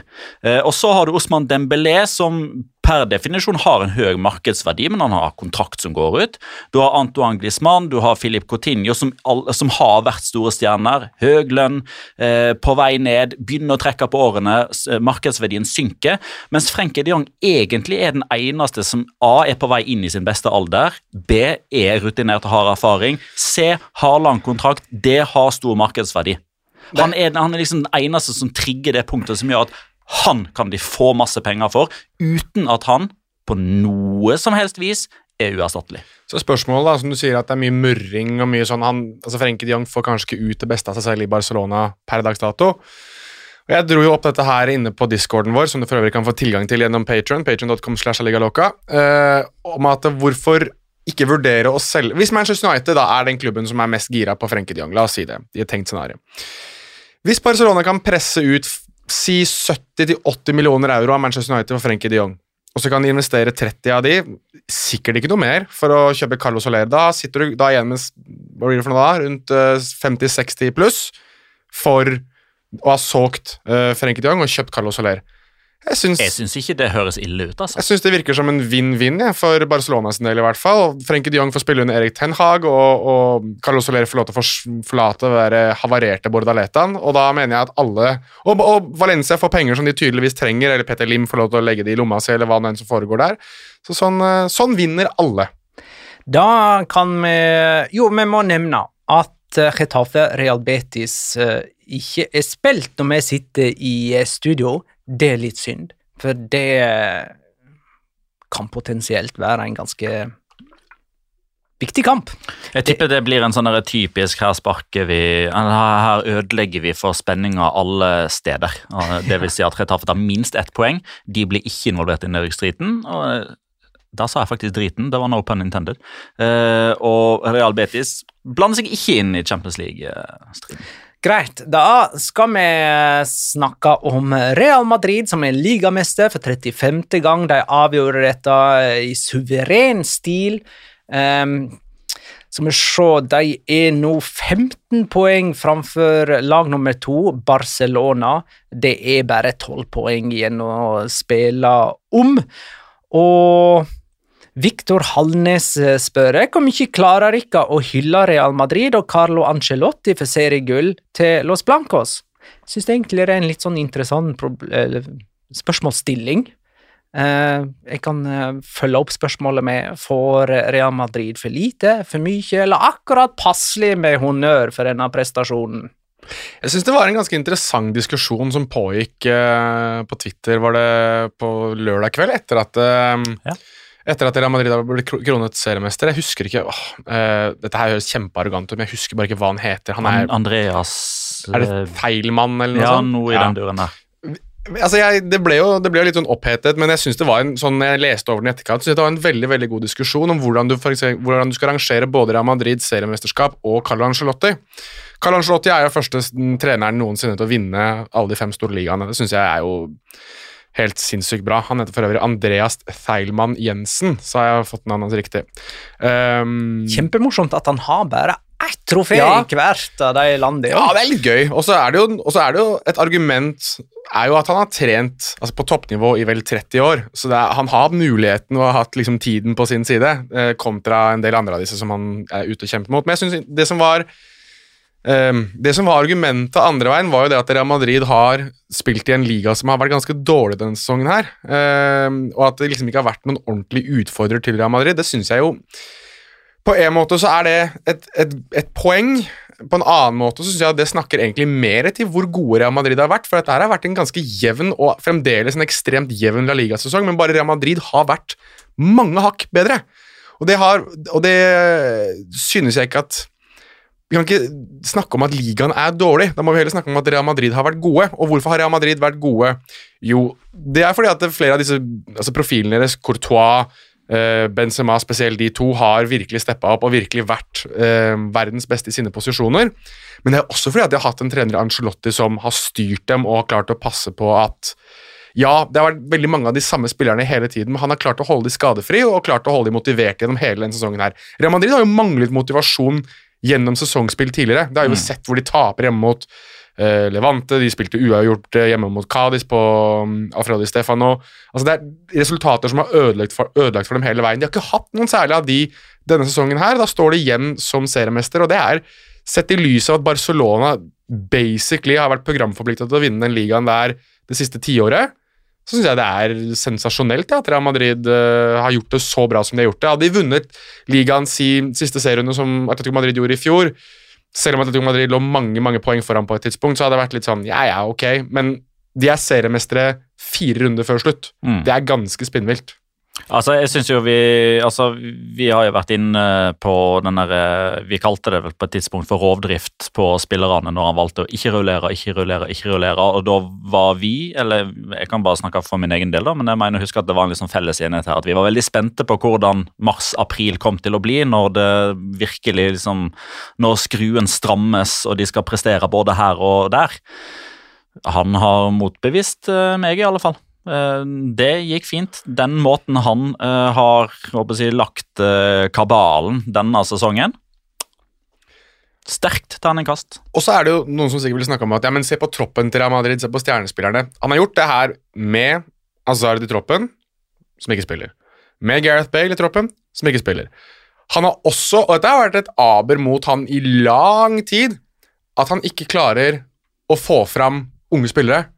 og så har du Osman Dembélé, som per definisjon har en høy markedsverdi, men han har kontrakt som går ut. Du har Antoine Glisman, du har Philip Coutinho, som, som har vært store stjerner. Høy lønn, eh, på vei ned, begynner å trekke på årene, eh, markedsverdien synker. Mens Frenkie de Jong egentlig er den eneste som A er på vei inn i sin beste alder, B er rutinert og har erfaring, C har lang kontrakt, D har stor markedsverdi. Han er, han er liksom den eneste som trigger det punktet som gjør at han kan de få masse penger for, uten at han på noe som helst vis er uerstattelig. Så spørsmålet da, som du sier at det er mye murring og mye sånn han, altså Frenkie de får kanskje ikke ut det beste av seg selv i Barcelona per dags dato. Og Jeg dro jo opp dette her inne på discorden vår, som du for øvrig kan få tilgang til gjennom Patron, patron.com slash aligaloca, eh, om at hvorfor ikke vurdere å selge Hvis Manchester United da er den klubben som er mest gira på Frenkie de la oss si det, i et tenkt scenario. Hvis Barcelona kan presse ut si 70-80 millioner euro av Manchester United for Frenkie de Jong. Og så kan de investere 30 av de, sikkert ikke noe mer, for å kjøpe Carlos Soler. Da sitter du da igjen med hva blir det for noe da, rundt 50-60 eh, pluss for å ha solgt uh, Frenkie de Jong og kjøpt Carlos Soler. Jeg syns, jeg syns ikke det høres ille ut. altså. Jeg syns det virker som en vinn-vinn ja, for Barcelona sin del. i hvert fall. Frenkie de Jong får spille under Erik Ten Hag, og, og Carlos Soler får lov til å forlate være havarerte Bordaletaen. Og da mener jeg at alle og, og, Valencia får penger som de tydeligvis trenger, eller Peter Lim får lov til å legge det i lomma si, eller hva nå enn som foregår der. Så sånn, eh, sånn vinner alle. Da kan vi Jo, vi må nevne at Getafe Real Betis eh, ikke er spilt når vi sitter i studio. Det er litt synd, for det kan potensielt være en ganske viktig kamp. Jeg tipper det blir en sånn typisk her sparker vi Her ødelegger vi for spenninga alle steder. Det vil si at Retafe tar minst ett poeng. De blir ikke involvert i nedrykksstriden. Da sa jeg faktisk driten. Det var no pun intended. Eh, og Real Betis blander seg ikke inn i Champions League-striden. Greit, da skal vi snakke om Real Madrid, som er ligamester for 35. gang. De avgjorde dette i suveren stil. Um, så vi se, de er nå 15 poeng framfor lag nummer to, Barcelona. Det er bare 12 poeng igjen å spille om. Og Viktor Hallnes eh, spør hvor mye klarer dere å hylle Real Madrid og Carlo Ancelotti for seriegull til Los Blancos? Jeg syns egentlig det er en litt sånn interessant spørsmålsstilling. Eh, jeg kan eh, følge opp spørsmålet med får Real Madrid for lite, for mye, eller akkurat passelig med honnør for denne prestasjonen? Jeg syns det var en ganske interessant diskusjon som pågikk på Twitter var det på lørdag kveld, etter at ja etter at Real Madrid har blitt kronet seriemester. Jeg husker ikke åh, uh, Dette her høres kjempearrogant ut, men jeg husker bare ikke hva han heter. Han er, Andreas Er det feil mann, eller noe ja, sånt? noe i ja. den duren der. Altså jeg, det, ble jo, det ble jo litt sånn opphetet, men jeg synes det var en sånn, jeg leste over den i etterkant, synes det var en veldig veldig god diskusjon om hvordan du, for eksempel, hvordan du skal rangere både Real Madrids seriemesterskap og Carlo Ancelotti. Carlo Ancelotti er jo første treneren noensinne til å vinne alle de fem store ligaene. Det synes jeg er jo helt sinnssykt bra. Han heter for øvrig Andreas Theilmann Jensen, så har jeg fått navnet hans riktig. Um, Kjempemorsomt at han har bare ett trofé Ja. i hvert av de landene. Ja, det er litt gøy. Og så er, er det jo et argument er jo at han har trent altså på toppnivå i vel 30 år. Så er, han har muligheten og har hatt liksom tiden på sin side, eh, kontra en del andre av disse som han er ute og kjemper mot. Men jeg synes det som var det som var argumentet andre veien, var jo det at Real Madrid har spilt i en liga som har vært ganske dårlig denne sesongen her. eh, og at det liksom ikke har vært noen ordentlig utfordrer til Real Madrid. Det syns jeg jo På en måte så er det et, et, et poeng. På en annen måte så synes jeg at det snakker egentlig mer til hvor gode Real Madrid har vært. For dette her har vært en ganske jevn og fremdeles en ekstremt jevn La Liga-sesong, men bare Real Madrid har vært mange hakk bedre. Og det, har, og det synes jeg ikke at Vi kan ikke snakke om at ligaen er dårlig. Da må vi heller snakke om at Real Madrid har vært gode. Og hvorfor har Real Madrid vært gode? Jo, det er fordi at flere av disse altså profilene deres, Courtois, eh, Benzema spesielt, de to har virkelig steppa opp og virkelig vært eh, verdens beste i sine posisjoner. Men det er også fordi at de har hatt en trener, Ancelotti, som har styrt dem og har klart å passe på at ja, det har vært veldig mange av de samme spillerne hele tiden, men han har klart å holde de skadefri og klart å holde de motiverte gjennom hele denne sesongen. her. Real Madrid har jo manglet motivasjon gjennom sesongspill tidligere. Det har jo sett hvor de taper hjemme mot uh, Levante, de spilte uavgjort eh, hjemme mot Cádiz på um, Alfredo Stefano. Altså Det er resultater som har ødelagt for, ødelagt for dem hele veien. De har ikke hatt noen særlig av de denne sesongen her. Da står de igjen som seriemester, og det er sett i lys av at Barcelona basically har vært programforpliktet til å vinne den ligaen der det siste tiåret så syns jeg det er sensasjonelt ja, at Real Madrid uh, har gjort det så bra som de har gjort det. Hadde de vunnet ligaens siste serierunde som Atletico Madrid gjorde i fjor, selv om Atletico Madrid lå mange mange poeng foran på et tidspunkt, så hadde det vært litt sånn ja, ja, ok, men de er seriemestere fire runder før slutt. Mm. Det er ganske spinnvilt. Altså, jeg synes jo vi altså, vi har jo vært inne på den der eh, Vi kalte det vel på et tidspunkt for rovdrift på spillerne når han valgte å ikke rullere, ikke rullere, ikke rullere. Og da var vi, eller jeg kan bare snakke for min egen del, da, men jeg mener å huske at det var en liksom felles enighet her, at vi var veldig spente på hvordan mars-april kom til å bli, når det virkelig liksom Når skruen strammes og de skal prestere både her og der. Han har motbevist eh, meg, i alle fall. Eh, Det gikk fint. Den måten han eh, har jeg, lagt eh, kabalen denne sesongen Sterkt terningkast. Og så er det jo noen som sikkert vil snakke om at ja, men se på troppen til Real Madrid, se på stjernespillerne. Han har gjort det her med Azard i troppen, som ikke spiller. Med Gareth Bale i troppen, som ikke spiller. Han har også, og dette har vært et aber mot han i lang tid, at han ikke klarer å få fram unge spillere.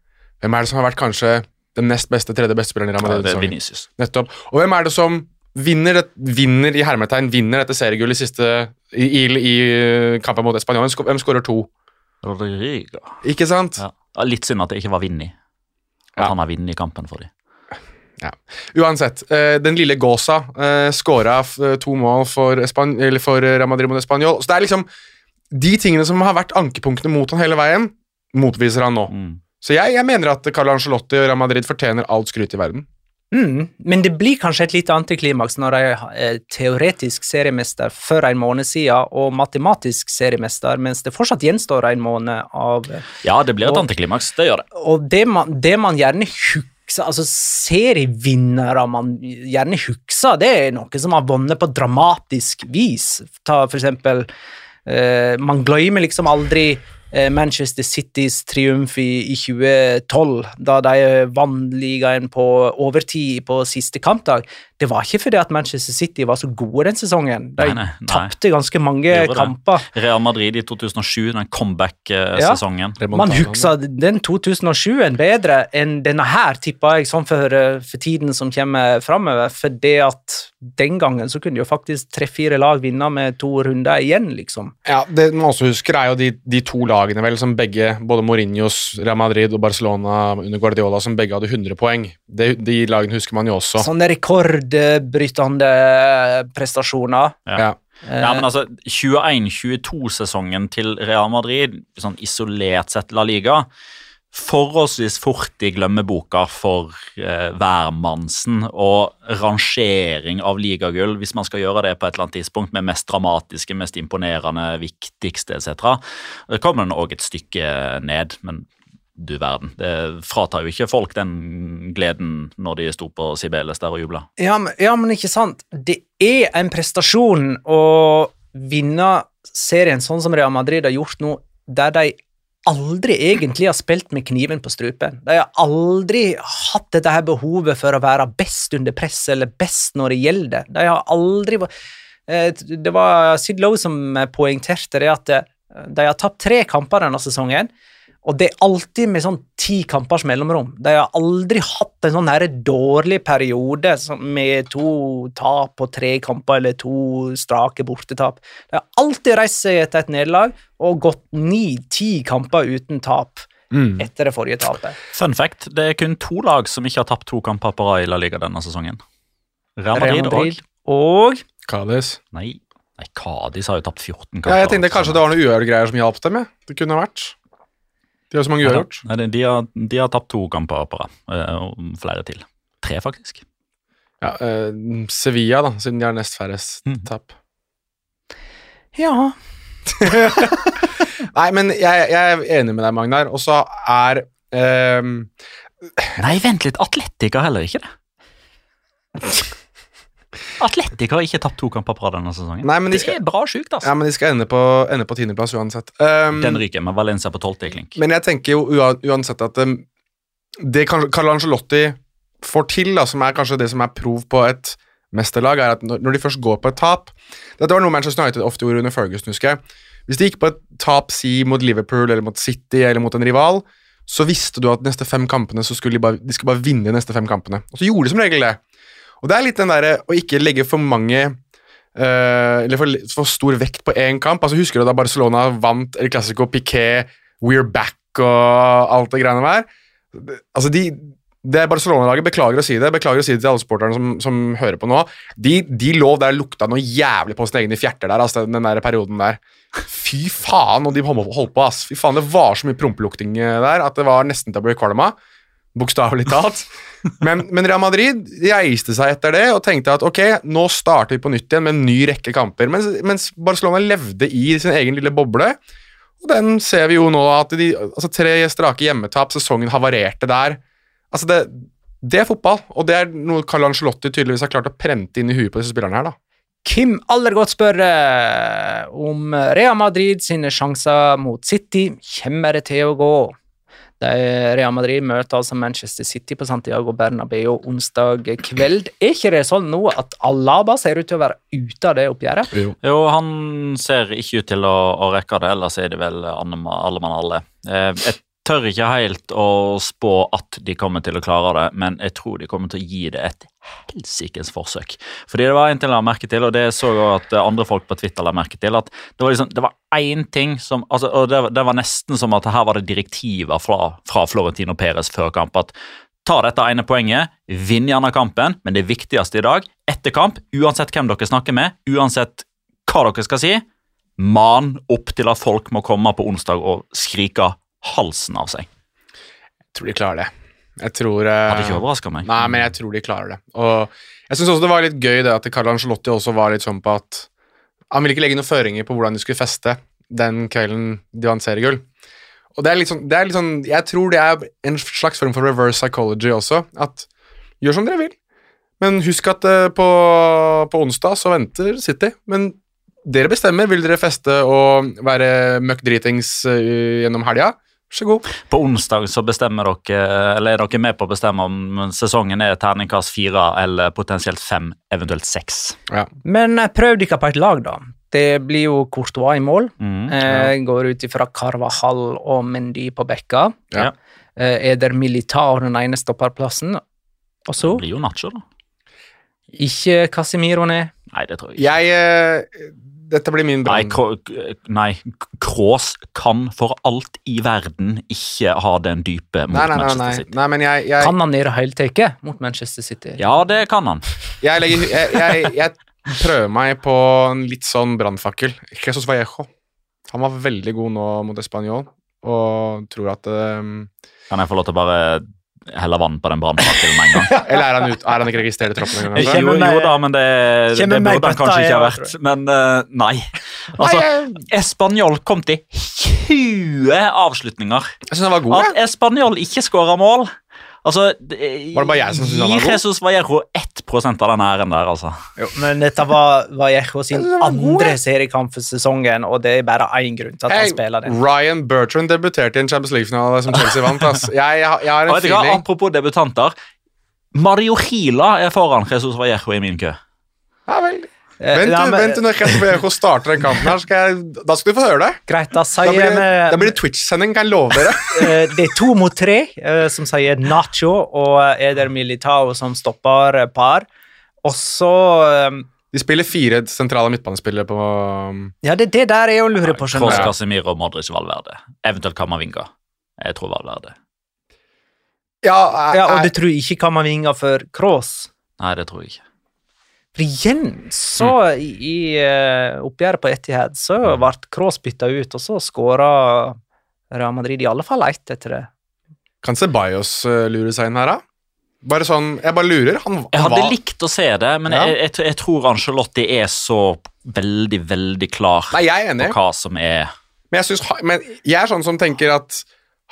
Hvem er det som har vært kanskje den nest beste, tredje beste spilleren i Real Ja, Madrid? det er? Vinicius. Nettopp. Og hvem er det som vinner, det, vinner i hermetegn, vinner dette seriegullet i siste i, i, i kampen mot Spania? Hvem skårer to? Rodrigo. Ikke sant? Ja. Ja, Litt synd at det ikke var Vinni. At Ja. han har vunnet kampen for dem. Uansett, eh, den lille Gåsa eh, skåra to mål for, Espan for Real Madrid mot Español. Så det er liksom de tingene som har vært ankepunktene mot han hele veien, motviser han nå. Mm. Så jeg, jeg mener at Carlo Ancelotti og Real Madrid fortjener alt skryt i verden. Mm, men det blir kanskje et lite antiklimaks når de er teoretisk seriemester for en måned siden og matematisk seriemester, mens det fortsatt gjenstår en måned av Ja, det blir et Og- antiklimaks. Det gjør det. Og det man, det man gjerne husker Altså serievinnere man gjerne husker, det er noe som har vunnet på dramatisk vis. Ta for eksempel eh, Man glemmer liksom aldri eh, Manchester Citys triumf i 2012, da de vant ligaen på overtid på siste kampdag. Det var ikke fordi at Manchester City var så gode den sesongen. De Nei, nei, nei. tapte ganske mange Gjorde det. kamper. Real Madrid i 2007, den comeback-sesongen. Man husker den 2007-en bedre enn denne her, tippa jeg, sånn for, for tiden som kommer framover. For det at den gangen så kunne jo faktisk tre-fire lag vinne med to runder igjen, liksom. Ja, Det man også husker, er jo de, de to lagene vel, som begge, både Mourinhos Real Madrid og Barcelona under Guardiola, som begge hadde 100 poeng. De, de lagene husker man jo også. Sånne rekordbrytende prestasjoner. Ja. Ja. Men altså, 21-22-sesongen til Real Madrid, sånn isolert sett La Liga, forholdsvis fort i glemmeboka for eh, hvermannsen og rangering av ligagull, hvis man skal gjøre det på et eller annet tidspunkt med mest dramatiske, mest imponerende, viktigste etc. Det kommer òg et stykke ned, men du verden. Det fratar jo ikke folk den gleden når de sto på Sibeles der og jubla. Ja, ja, men ikke sant. Det er en prestasjon å vinne serien sånn som Real Madrid har gjort nå, der de aldri egentlig har spilt med kniven på strupen. De har aldri hatt dette her behovet for å være best under press eller best når det gjelder. De har aldri eh, Det var Sid Lowe som poengterte det at eh, de har tapt tre kamper denne sesongen. Og det er alltid med sånn ti kampers mellomrom. De har aldri hatt en sånn her dårlig periode med to tap og tre kamper eller to strake bortetap. De har alltid reist seg etter et nederlag og gått ni-ti kamper uten tap Mm. etter det forrige tapet. Fun fact, det er kun to lag som ikke har tapt to kamper på rad i La Liga denne sesongen. Real Madrid, Real Madrid og Cádiz. og Nei, nei Cádiz har jo tapt 14 kamper. Ja, jeg tenkte kanskje det var noe uavgjort-greier som hjalp dem. Det kunne vært. De har så mange uavgjort. Ja, de, de, har, de har tapt to kamper på rad, eh, og flere til. Tre, faktisk. Ja, eh, Sevilla, da, siden de har nest færrest Mm. tap. Ja. (laughs) Nei, men jeg, jeg er enig med deg, Magnar. Og så er ehm, Nei, vent litt. Atletica heller ikke det. (laughs) Atletic har ikke tapt to kamper på rad denne sesongen. Nei, men de det er bra sjukt, altså. Ja, men de skal ende på, ende på tiendeplass uansett. Um, Den ryker med Valencia på tolvte i klink. Men jeg tenker jo uansett at um, det Carl Carlo Angelotti får til, da, som er kanskje det som er prov på et mesterlag, er at når når de først går på et tap Dette var noe Manchester United ofte gjorde under Ferguson, husker jeg. Hvis de gikk på et tap, si mot Liverpool eller mot City eller mot en rival, så visste du at neste fem kampene så skulle de bare, de skulle bare vinne de neste fem kampene. Og så gjorde de som regel det. Og det er litt den derre å ikke legge for mange Uh, eller for, for stor vekt på én kamp. Altså Husker du da Barcelona vant El Clásico, Piquet, We're Back og alt det greiene der? Altså de, det Barcelona-laget, beklager å si det, beklager å si det til alle supporterne som, som hører på nå, de, de lå der lukta noe jævlig på sine egne fjerter der, altså den der perioden der. Fy faen, og de holdt på, ass. Fy faen, det var så mye prompelukting eh, der at det var nesten til å bli kvalm av. Bokstavelig talt. (laughs) Men, men Real Madrid reiste seg etter det og tenkte at ok, nå starter vi på nytt igjen med en ny rekke kamper. Mens, mens Barcelona levde i sin egen lille boble. Og den ser vi jo nå at de altså Tre strake hjemmetap, sesongen havarerte der. Altså det, det er fotball, og det er noe Carl Angelotti tydeligvis har klart å prente inn i huet på disse spillerne her. da. Kim Allergodt spør eh, om Real Madrid sine sjanser mot City. Kommer det til å gå? Real Madrid møter altså Manchester City på Santiago Bernabeu onsdag kveld. Er ikke det sånn nå at Alaba ser ut til å være ute av det oppgjøret? Jo, han ser ikke ut til å, å rekke det, ellers er det vel alle mann alle. Eh, jeg tør ikke helt å spå at de kommer til å klare det, men jeg tror de kommer til å gi det et helsikes forsøk. Fordi det var en ting jeg la merke til, og det så jeg at andre folk på Twitter la merke til, at det var liksom, det var én ting som altså, Og det, det var nesten som at her var det direktiver fra, fra Florentino Perez før kamp. at Ta dette ene poenget, vinn gjerne kampen, men det viktigste i dag, etter kamp, uansett hvem dere snakker med, uansett hva dere skal si, man opp til at folk må komme på onsdag og skrike halsen av seg. Jeg tror de klarer det. Jeg tror eh, Hadde ikke overraska meg. Nei, men jeg tror de klarer det. Og jeg syns også det var litt gøy det at Carl Angelotti også var litt sånn på at han ville ikke legge noen føringer på hvordan de skulle feste den kvelden de vant seriegull. Og det er sånn, det er litt sånn Jeg tror det er en slags form for reverse psychology også. At gjør som dere vil. Men husk at eh, på, på onsdag så venter City. Men dere bestemmer. Vil dere feste og være møkk dritings eh, gjennom helga? Vær så god. På onsdag så bestemmer dere, eller er dere med på å bestemme om sesongen er terningkast fire eller potensielt fem, eventuelt seks. Ja. Men eh, prøv dere på et lag, da. Det blir jo Courtois i mål. Mm. Eh, går ut ifra Carvahall og Mendy på bekka. Ja. Eh, er der Militar den ene stopperplassen? Og så Det blir jo Nacho, da. ikke Casemiro ned. Nei, det tror jeg ikke. Jeg eh, Dette blir min brann. Krå- nei, Kroos kan for alt i verden ikke ha den dype mot Nei, nei, nei, Manchester nei. City. nei men jeg, jeg, Kan han gjøre heiltaket mot Manchester City? Ja, det kan han. jeg, legger, jeg, jeg, jeg prøver meg på en litt sånn brannfakkel. Jesus Vallejo. Han var veldig god nå mot Español. og tror at um, Kan jeg få lov til å bare helle vann på den brannfakkelen med en gang? (laughs) Eller er han, ut, er han ikke registrert i troppen engang? Jeg? Jo, jo da, men det, det burde han kanskje ikke ha vært. Men uh, nei. Altså, Espanol kom til 20 avslutninger. Jeg synes han var god. At Español ikke skåra mål Altså, det- Var det bare jeg som syntes han var god? Jesus Vallejo 1 av den æren der, altså. Men dette var Vallejo sin andre seriekamp for sesongen, og det er bare én grunn til at han spiller den. Ryan Bertrand debuterte i en Champions League-finale som Chelsea vant. Ass. (laughs) Jeg, jeg, jeg har en feeling hva? Apropos debutanter. Mario Gila er foran Jesus Vallejo i min kø. ja, vel. Eh, Vent, ja, du, men- vent når Jesper starter den kampen her, skal jeg, da skal du få høre det. Greit, da Da sier blir det, da blir det Twitch-sending, kan jeg love dere. (laughs) eh, Det er to mot tre eh, som sier Nacho og Eder Militao som stopper par. Og så De spiller fire sentrale midtbanespillere på um, Ja, det, det der er jo å lure på, Kroos, du. Casemiro, Modric, Valverde. Eventuelt Kamavinga. Jeg tror Valverde. Ja, jeg, Ja, og du tror ikke Kamavinga for Cross? Nei, det tror jeg ikke. For igjen, så i, i eh, oppgjøret på Etihad, så ble Cross bytta ut, og så skåra Real Madrid i alle fall ett etter det. kan Ceballos Bajos lure seg inn her, da? Bare sånn, Jeg bare lurer. Han, Jeg hadde var likt å se det, men Ja. jeg, jeg, jeg tror Angelotti er så veldig, veldig klar Nei, jeg er på enig. hva som er Men jeg, synes, men jeg er sånn som tenker at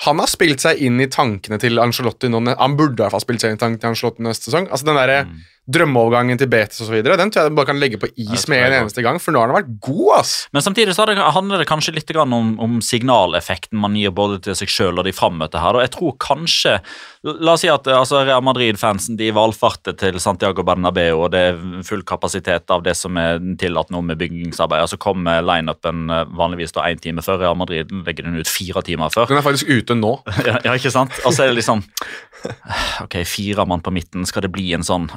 han har spilt seg inn i tankene til Angelotti nå. Han burde i hvert fall spilt seg inn i tankene til Angelotti neste sesong. Altså Den der Mm. Drømmeovergangen til så videre, den tror jeg de bare kan legge på is med en eneste gang, for nå har den vært god, ass. Men samtidig så handler det kanskje litt om, om signaleffekten man gir både til seg sjøl og de frammøtte her. Og jeg tror kanskje La oss si at altså, Real Madrid-fansen de valfarter til Santiago Bernabeu, og det er full kapasitet av det som er tillatt nå med byggingsarbeid. Så kommer lineupen eh, vanligvis da én time før. Real Madrid legger den ut fire timer før. Den er faktisk ute nå. (laughs) ja, ikke sant? Og så det liksom Ok, fire mann på midten. Skal det bli en sånn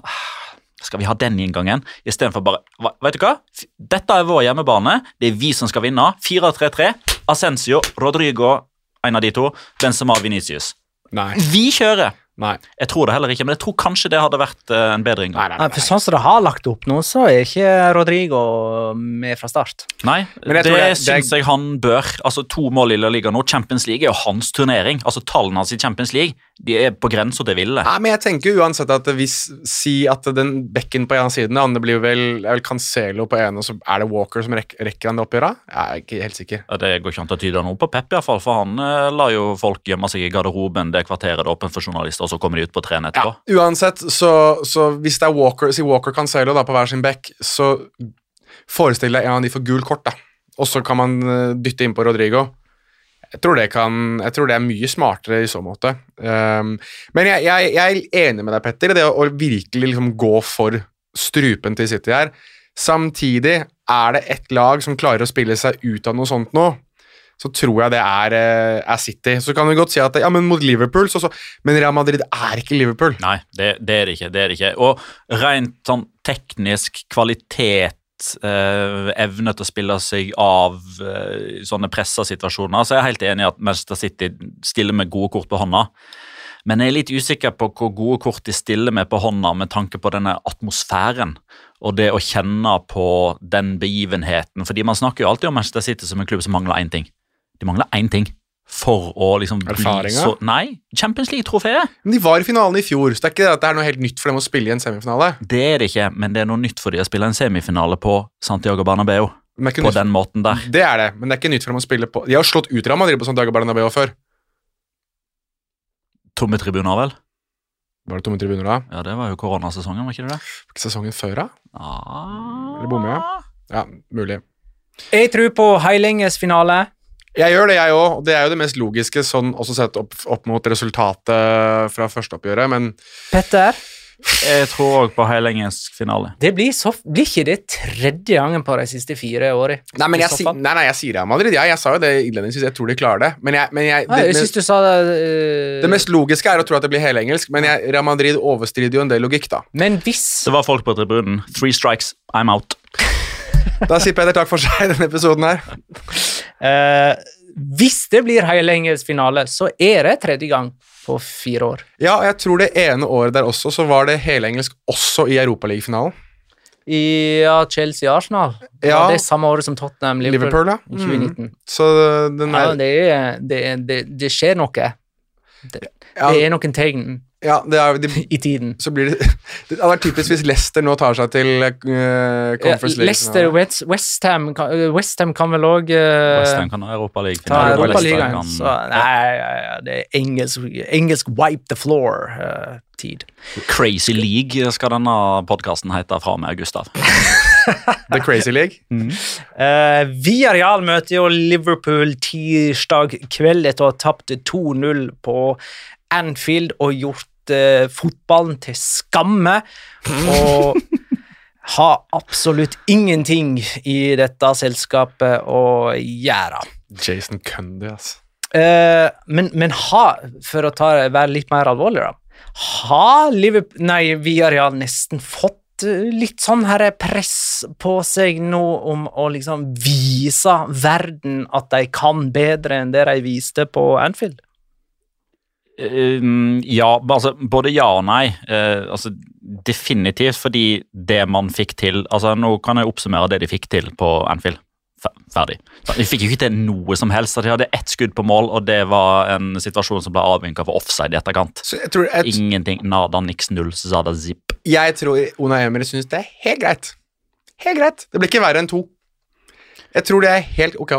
Skal vi ha den inngangen? Istedenfor bare Vet du hva? Dette er vår hjemmebane. Det er vi som skal vinne. 4-3-3. Asensio, Rodrigo, en av de to. Benzema, Venicius. Nei. Vi kjører! Nei. Jeg tror det heller ikke, men jeg tror kanskje det hadde vært eh, en bedre Nei, nei, Nei, for sånn som det har lagt opp nå, så er ikke Rodrigo med fra start. Nei, det, det- det- syns jeg han bør. Altså To mål i La Liga nå. Champions League er jo hans turnering. Altså Tallene hans i Champions League de er på grensa til ville. Nei, men jeg tenker uansett at hvis Si at den bekken på ene siden, det andre blir vel, vel Cancelo på ene, og så er det Walker som rekker, rekker han det oppgjøret? Jeg er ikke helt sikker. Ja, Det går ikke an til å tyde noe på Pep, i hvert fall, for han eh, lar jo folk gjemme seg i garderoben det kvarteret det er åpent for journalister, og så kommer de ut på trening Ja, uansett, så, så hvis det er Walker, si Walker Cancelo da, på hver sin bekk, så forestill deg en av de får gul kort, da. Og så kan man eh, dytte inn på Rodrigo. Jeg tror kan, jeg tror det er mye smartere i så måte. Um, men jeg, jeg, jeg er enig med deg, Petter, i det å, å virkelig liksom gå for strupen til City her. Samtidig er det ett lag som klarer å spille seg ut av noe sånt nå, så tror jeg det er, eh, er City. Så kan vi godt si at ja, men mot Liverpool, så, så Men Real Madrid er ikke Liverpool. Nei, det, det er det ikke. det er det ikke. Og rent sånn teknisk kvalitet, eh, evne til å spille seg av eh, sånne pressa situasjoner, så er jeg helt enig i at Manchester City stiller med gode kort på hånda. Men jeg er litt usikker på hvor gode kort de stiller med på hånda med tanke på denne atmosfæren og det å kjenne på den begivenheten. Fordi man snakker jo alltid om Manchester City som en klubb som mangler én ting. De mangler én ting for å liksom bli Erfaringa? så Nei, Champions League-trofeet. Men de var i finalen i fjor, så det er ikke det at det er noe helt nytt for dem å spille i en semifinale. Det er det ikke, men det er noe nytt for dem å spille en semifinale på Santiago Bernabeu. Er På nytt, den måten der. det er det, men det er ikke nytt for dem å spille på De har slått ut Real Madrid på Santiago Bernabeu før. Tomme tribuner, vel? Var det tomme tribuner da? Ja, det var jo koronasesongen, var ikke det det? Ikke sesongen før, da? Ah. Eller bommer jeg? Ja, mulig. Jeg tror på Heilinges finale. Jeg gjør det, jeg òg, det er jo det mest logiske, sånn også sett opp, opp mot resultatet fra førsteoppgjøret, men Petter, Jeg tror òg på helengelsk finale. det blir, så, blir ikke det tredje gangen på de siste fire årene? Nei, men jeg, si, nei, nei, jeg sier Real Madrid. Ja, jeg sa jo det innledningsvis, jeg tror de klarer det. Men jeg, men jeg, Nei, det, jeg syns du sa det eh, det mest logiske er å tro at det blir helengelsk, men jeg, Real Madrid overstrider jo en del logikk, da. Men hvis Det var folk på tribunen. Three strikes, I'm out. Da sier Peder takk for seg i denne episoden her. Eh, Hvis det blir heilenges finale, så er det tredje gang på fire år. Ja, og jeg tror det ene året der også, så var det helengelsk også i Europaligafinalen. i ja, Chelsea-Arsenal. Ja. Det er samme året som Tottenham Liverpool, Liverpool, ja. i 2019. Mm. Så den Ja, er, det, er, det, er- det, det skjer noe. Det, ja, det er noen tegn ja, det er, de, (laughs) i tiden. så blir det (laughs) Det hadde vært typisk hvis Leicester nå tar seg til uh, Conference League. Leicester, West, Ham, West Ham kan vel òg Westham kan ha League ta Europa League kan, Så nei, ja, ja, det er engelsk, engelsk wipe the floor-tid. Crazy League skal denne podkasten hete fra og med Gustav. (laughs) The Crazy League. Uh, Villarreal møter jo Liverpool tirsdag kveld etter å ha tapt 2-0 på Anfield og gjort eh, fotballen til skamme. Og har absolutt ingenting i dette selskapet å gjøre. Jason Cundy, altså. Eh, men, men ha, for å ta, være litt mer alvorlig, da Har Liverpool, nei, Villarreal nesten fått eh, litt sånn her press på seg nå om å liksom vise verden at de kan bedre enn det de viste på Anfield? Um, ja, altså både ja og nei. Eh, altså Definitivt fordi det man fikk til altså Nå kan jeg oppsummere det de fikk til på Anfield. Fer- Ferdig. De fikk jo ikke til noe som helst. De hadde ett skudd på mål, og det var en situasjon som ble avvinka for offside i etterkant. Så jeg tror, jeg, Ingenting. Nada, niks, null, zada, zip. jeg tror Ona Emery syns det er helt greit. Helt greit. Det blir ikke verre enn to. Jeg tror det er helt ok.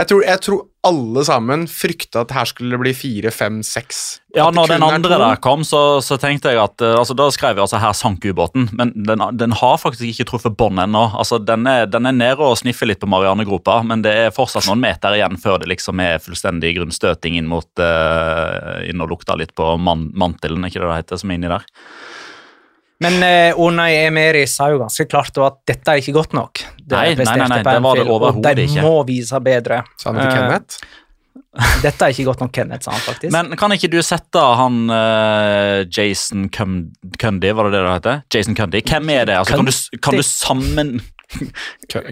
Jeg tror, jeg tror alle sammen frykta at her skulle det bli fire, fem, seks. Ja, når den andre der kom, så, så tenkte jeg at eh, altså, Da skrev jeg altså 'her sank ubåten', men den, den har faktisk ikke truffet bånd ennå. Altså, den, er, den er nede og sniffer litt på Marianegropa, men det er fortsatt noen meter igjen før det liksom er fullstendig grunnstøting inn mot uh, Inn og lukter litt på man, mantelen, er ikke det det heter, som er inni der. Men eh, Unai Emery sa jo ganske klart at dette er ikke godt nok. Det Nei, nei, nei, nei, det var det overhodet ikke. de må vise bedre. Sa han til Eh, Kenneth? (laughs) Dette er ikke godt nok, Kenneth, sa han faktisk. Men kan ikke du sette han uh, Jason Cundy, var det det det heter? Jason Cundy. Hvem er det? Altså, kan, du, kan du sammen...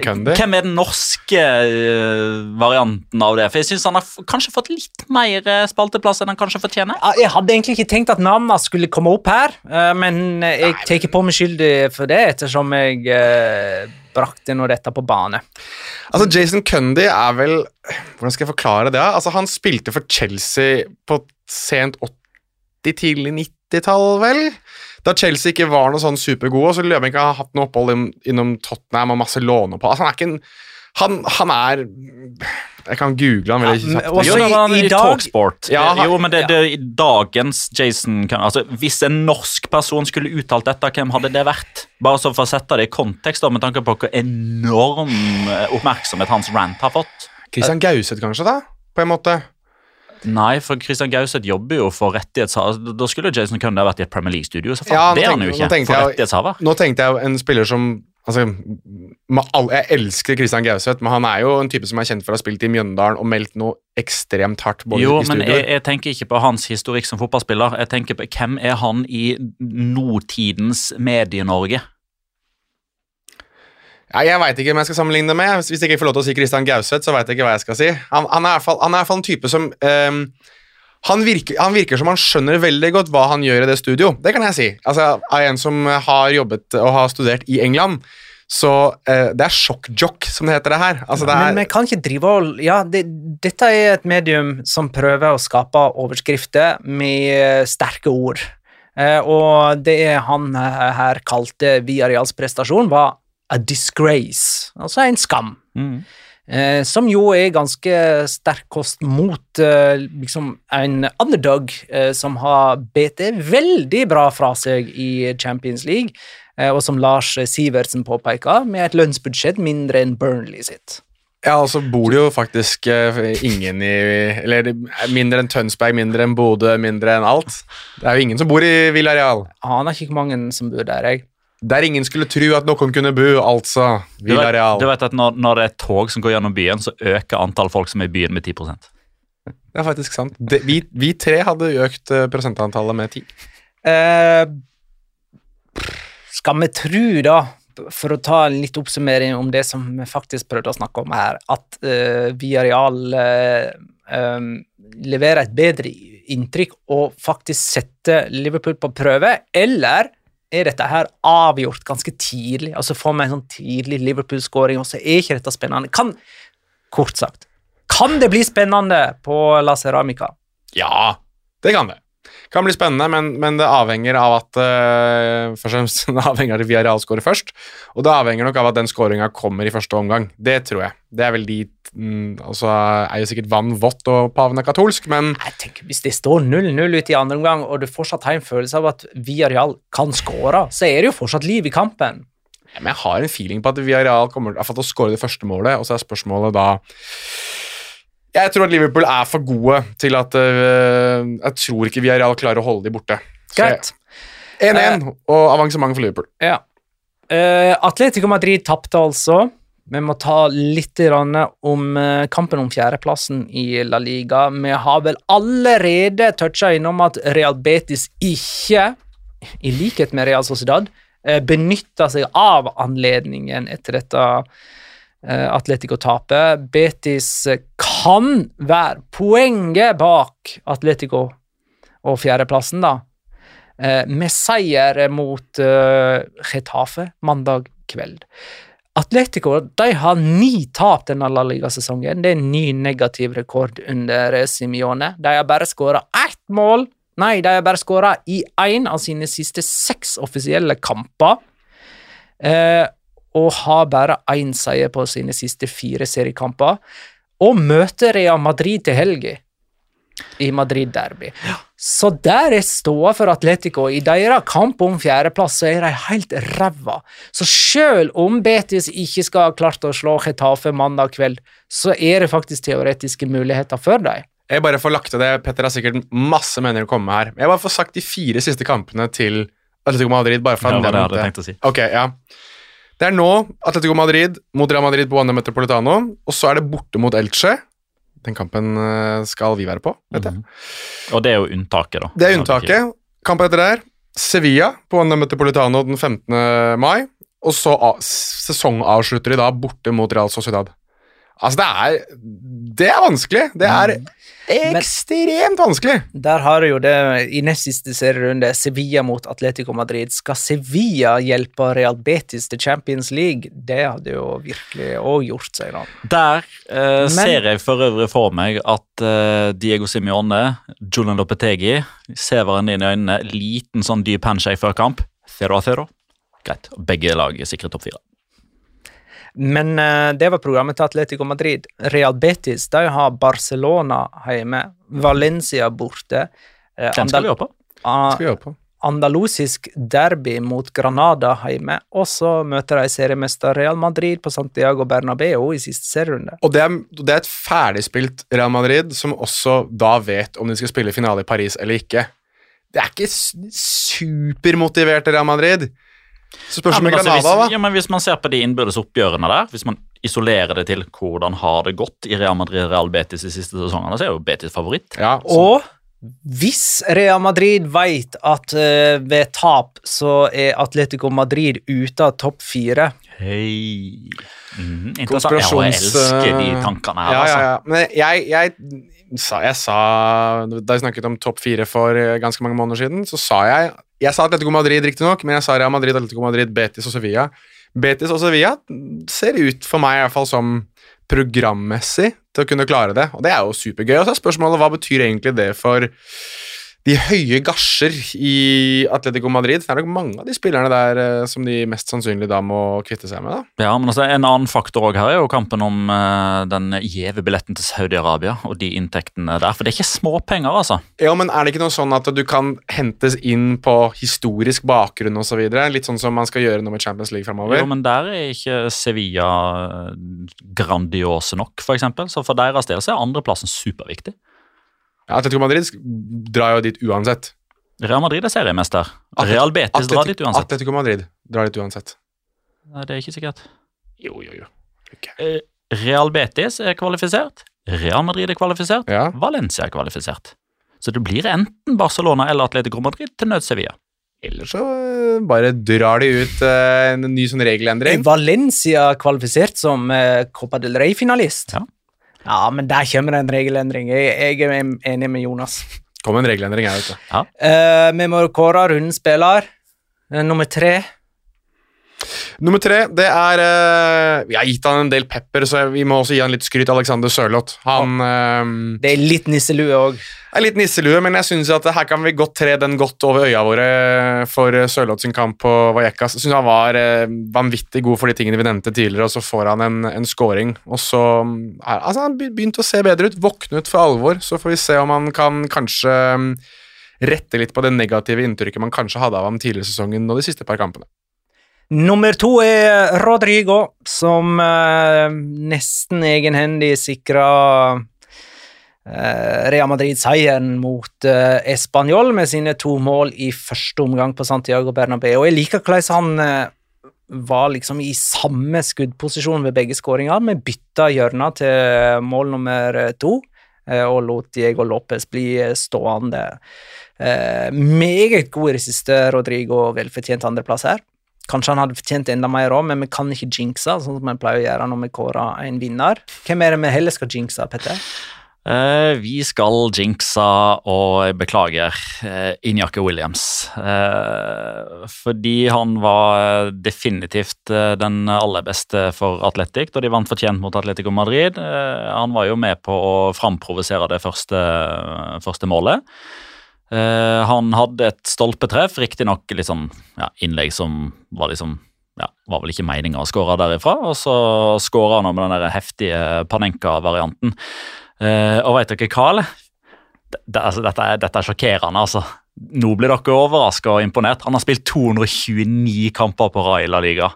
Cundy? Hvem er den norske eh, varianten av det? For jeg synes han har kanskje fått litt mer eh, spalteplass enn han kanskje fortjener. Ja, Jeg hadde egentlig ikke tenkt at navnene skulle komme opp her, eh, men jeg tar på meg skyldig for det, ettersom jeg brakte nå dette på bane. Altså, Jason Cundy er vel Hvordan skal jeg forklare det? Altså, Han spilte for Chelsea på sent 80-, tidlig 90-tall, vel? Da Chelsea ikke var noe sånn supergod, og så Løvenberg har hatt noe opphold innom Tottenham og masse låneopphold. Altså, han er ikke en han, han er Jeg kan google han vil jeg kjapt. også jo, i- i i, dag- Talksport. Ja, han- jo, men det, det, i dagens Jason altså, Hvis en norsk person skulle uttalt dette, hvem hadde det vært? Bare så for å sette det i kontekst, da, med tanke på hvor enorm eh, oppmerksomhet hans rant har fått. Christian Gauseth, kanskje, da? På en måte. Nei, for Christian Gauseth jobber jo for rettighetshaver. Altså, Da skulle Jason Cundy vært i et Premier League-studio. så faen, Ja, det er han jo ikke. tenkte For rettighetshaver. Nå tenkte jeg en spiller som altså, all, Jeg elsker Christian Gauseth, men han er jo en type som er kjent for å ha spilt i Mjøndalen og meldt noe ekstremt hardt. både Jo, men jeg, jeg tenker ikke på hans historikk som fotballspiller. Jeg tenker på Hvem er han i nåtidens Medie-Norge? Ja, jeg veit ikke hvem jeg skal sammenligne det med. Hvis jeg ikke får lov til å si Christian Gauseth, så veit jeg ikke hva jeg skal si. Han, han, er, i hvert fall, er en type som um, han, virker, han virker som han skjønner veldig godt hva han gjør i det studio. Det kan jeg si. Altså, Av en som har jobbet og har studert i England. Så uh, det er sjokkjock, som det heter det her. Altså, det er, Men vi kan ikke drive og Ja, det, dette er et medium som prøver å skape overskrifter med sterke ord. Uh, og det han eh, her kalte Viareals prestasjon, var a disgrace, altså en skam. Eh, som jo er ganske sterk kost mot eh, liksom en underdog eh, som har bitt veldig bra fra seg i Champions League, eh, og som Lars Sivertsen påpeker, med et lønnsbudsjett mindre enn Burnley sitt. Ja, og så bor det jo faktisk eh, ingen i Eller mindre enn Tønsberg, mindre enn Bodø, mindre enn alt. Det er jo ingen som bor i Villarreal. Aner ikke hvor mange som bor der, jeg. Der ingen skulle tro at noen kunne bo, altså. Du vet, du vet at når, når det er et tog som går gjennom byen, så øker antall folk som er i byen med 10% Det er faktisk sant. Det, vi, vi tre hadde økt eh, prosentantallet med ti. Eh, skal vi tro, da, for å ta en litt oppsummering om det som vi faktisk prøvde å snakke om her, at uh, Villareal eh, eh, leverer et bedre inntrykk og faktisk setter Liverpool på prøve, eller er dette her avgjort ganske tidlig. Altså Får vi en sånn tidlig Liverpool-skåring, og så er ikke dette spennende. Kan, kort sagt, kan det bli spennende på La Ceramica? Ja, det kan det. Kan bli spennende, men, men det avhenger av at uh, Først og fremst (laughs) det avhenger av at Villarreal skårer først, og det avhenger nok av at den skåringa kommer i første omgang. Det tror jeg. Det er vel de mm, så er jo sikkert vann vått og paven er katolsk, men Jeg tenker, Hvis det står 0-0 ute i andre omgang, og du fortsatt har en følelse av at Villarreal kan skåre, så er det jo fortsatt liv i kampen. Ja, men jeg har en feeling på at Villarreal kommer til å skåre det første målet, og så er spørsmålet da Jeg tror at Liverpool er for gode til at uh, Jeg tror ikke Villarreal klarer å holde de borte. Greit. jeg- 1-1 og avansement for Liverpool. Ja. Uh, Atletico Madrid tapte altså. Vi må ta litt om eh, kampen om fjerdeplassen i La Liga. Vi har vel allerede toucha innom at Real Betis ikke, i likhet med Real Sociedad, uh, benytta seg av anledningen etter dette uh, Atletico-tapet. Betis eh, kan være poenget bak Atletico og fjerdeplassen, da. Eh, med seier mot Getafe mandag kveld. Atletico de har ni tap denne La Liga-sesongen. Det er en ny negativ rekord under eh, Simione. De har bare skåra ett mål. Nei, de har bare skåra i én av sine siste seks offisielle kamper. Eh, og har bare én seier på sine siste fire seriekamper. Og møter Real Madrid til helga i Madrid Derby. Så der er ståa for Atletico. I deres kamp om fjerdeplass så er de helt ræva. Så selv om Betis ikke skal ha klart å slå Getafe mandag kveld, så er det faktisk teoretiske muligheter for dem. Jeg bare får lagt til det, Petter har sikkert masse meninger å komme med her. Jeg bare får sagt de fire siste kampene til Atletico Madrid. bare for Det å var det jeg hadde tenkt å si. Ok, ja. Det er nå Atletico Madrid mot Real Madrid på Wanda Metropolitano, og så er det borte mot Elche. Den kampen eh, skal vi være på, vet jeg. Og det er jo unntaket, da. Det er unntaket. Kampen etter der, Sevilla på Wanda Metropolitano den 15. mai, og så sesongavslutter de da borte mot Real Sociedad. Altså, det er Det er vanskelig. Det er ekstremt vanskelig. Der har du jo det i nest siste serierunde, Sevilla mot Atletico Madrid. Skal Sevilla hjelpe Real Betis til Champions League? Det hadde jo virkelig òg gjort seg, da. Der eh, Men- ser jeg for øvrig for meg at eh, Diego Simione, Julian Lopetegi, ser hverandre inn i øynene. Liten sånn dyp handshake før kamp. Zero a zero. Greit. Begge lag sikrer sikret topp fire. Men eh, det var programmet til Atletico Madrid. Real Betis de har Barcelona hjemme, Valencia borte. eh, Den skal vi opp på. Ah, Skal vi gjøre på. Andalusisk derby mot Granada hjemme, og så møter de seriemester Real Madrid på Santiago Bernabeu i siste serierunde. Og det er, det er et ferdigspilt Real Madrid som også da vet om de skal spille finale i Paris eller ikke. Det er ikke supermotivert supermotiverte Real Madrid. Så spørs Ja, det altså, Granada, hvis, da. ja, men hvis man ser på de innbyrdes oppgjørene der, hvis man isolerer det til hvordan har det gått i Real Madrid Real Betis de siste sesongene, så er jo Betis favoritt. Ja, Og hvis Real Madrid vet at uh, ved tap så er Atletico Madrid ute av topp fire Hei. mm, interessant. Jeg elsker de tankene her, ja, altså. ja, ja. Men jeg, jeg, sa, jeg sa Da jeg snakket om topp fire for eh, ganske mange måneder siden, så sa jeg Jeg sa Atletico Madrid, riktignok, men jeg sa Real Madrid, Atletico Madrid, Betis og Sevilla. Betis og Sevilla ser ut for meg i hvert fall som programmessig til å kunne klare det, og det er jo supergøy. Og så er spørsmålet hva betyr egentlig det for de høye gasjer i Atletico Madrid? Det er nok mange av de spillerne der eh, som de mest sannsynlig da må kvitte seg med. da. Ja, men altså, En annen faktor også her er jo kampen om eh, den gjeve billetten til Saudi-Arabia og de inntektene der. For det er ikke småpenger, altså. Ja, men er det ikke noe sånn at du kan hentes inn på historisk bakgrunn osv.? Litt sånn som man skal gjøre nå med Champions League framover? Jo, men der er ikke Sevilla eh, grandiose nok, f.eks. Så for deres del så er andreplassen superviktig. Atletico Madrid drar jo dit uansett. Real Madrid er seriemester. Real Betis drar dit uansett. Atletico Madrid drar dit uansett. Nei, det er ikke sikkert. Jo, jo, jo. Okay. Real Betis er kvalifisert. Real Madrid er kvalifisert. Ja. Valencia er kvalifisert. Så det blir enten Barcelona eller Atletico Madrid til nød Sevilla. Eller så eh, bare drar de ut eh, en ny sånn Er regelendring. Valencia kvalifisert som eh, Copa del Rey-finalist? Ja. Ja, men der kommer det en regelendring. Jeg, jeg er enig med Jonas. Kom en regelendring her, vet du. Eh, vi må kåre rundens spiller. Eh, Nummer tre. Nummer tre, det er eh, Vi har gitt han en del pepper, så vi må også gi han litt skryt. Alexander Sørloth. Han eh, Det er litt nisselue òg. er litt nisselue, men jeg synes at her kan vi godt tre den godt over øya våre for eh, Sørloth sin kamp på Vallecas. Jeg synes han var eh, vanvittig god for de tingene vi nevnte tidligere, og så får han en, en scoring. Og så mm, altså Han begynte å se bedre ut, Våknet for alvor. Så får vi se om han kan kanskje mm, rette litt på det negative inntrykket man kanskje hadde av ham tidligere i sesongen og de siste par kampene. Nummer to er Rodrigo, som eh, nesten egenhendig sikra eh, Real Madrid-seieren mot eh, Español med sine to mål i første omgang på Santiago Bernabeu. Jeg liker hvordan han eh, var liksom i samme skuddposisjon ved begge skåringer, men bytta hjørner til mål nummer to. eh, Og lot Diego Lopez bli eh, stående. Eh, meget god siste, Rodrigo. Velfortjent andreplass her. Kanskje han hadde fortjent enda mer òg, men vi kan ikke jinxe, sånn som vi pleier å gjøre når vi kårer en vinner. Hvem er det vi heller skal jinxe, Petter? Uh, vi skal jinxe og beklager, uh, Injake Williams. Uh, fordi han var definitivt eh, den aller beste for Atletic, da de vant fortjent mot Atletico Madrid. Eh, han var jo med på å framprovosere det første, første målet. Eh, han hadde et stolpetreff, riktignok litt sånn ja, innlegg som var liksom ja, var vel ikke meninga å skåre derifra, og så skåra han med den der heftige Panenka-varianten. Eh, og veit dere hva, eller? Altså, dette, er, dette er sjokkerende, altså. Nå blir dere overraska og imponert. Han har spilt 229 kamper på rad i La Liga.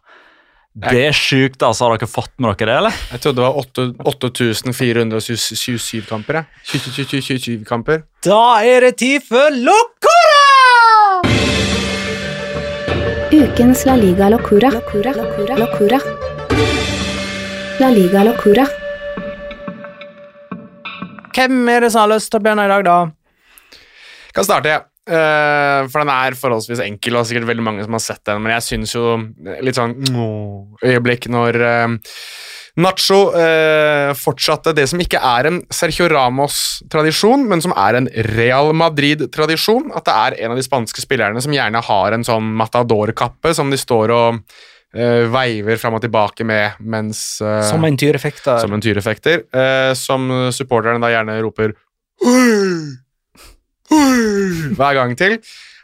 Det er sjukt, altså. Har dere fått med dere det, eller? Jeg trodde det var åtte- 8427 kamper. jeg. 27 kamper. Da er det tid for Locora! Ukens La Liga Locura. Locura. Locura. Locura. La Liga Locura. Hvem er det som har lyst til å begynne i dag, da? kan starte, jeg. Eh, for den er forholdsvis enkel, og sikkert veldig mange som har sett den, men jeg syns jo litt sånn øyeblikk når uh, Nacho uh, fortsatte det som ikke er en Sergio Ramos-tradisjon, men som er en Real Madrid-tradisjon. At det er en av de spanske spillerne som gjerne har en sånn matador-kappe som de står og eh, veiver fram og tilbake med mens eh, Som en tyrefekter. som en tyrefekter, eh, som supporterne da gjerne roper «Oi! Oi!» hver gang til.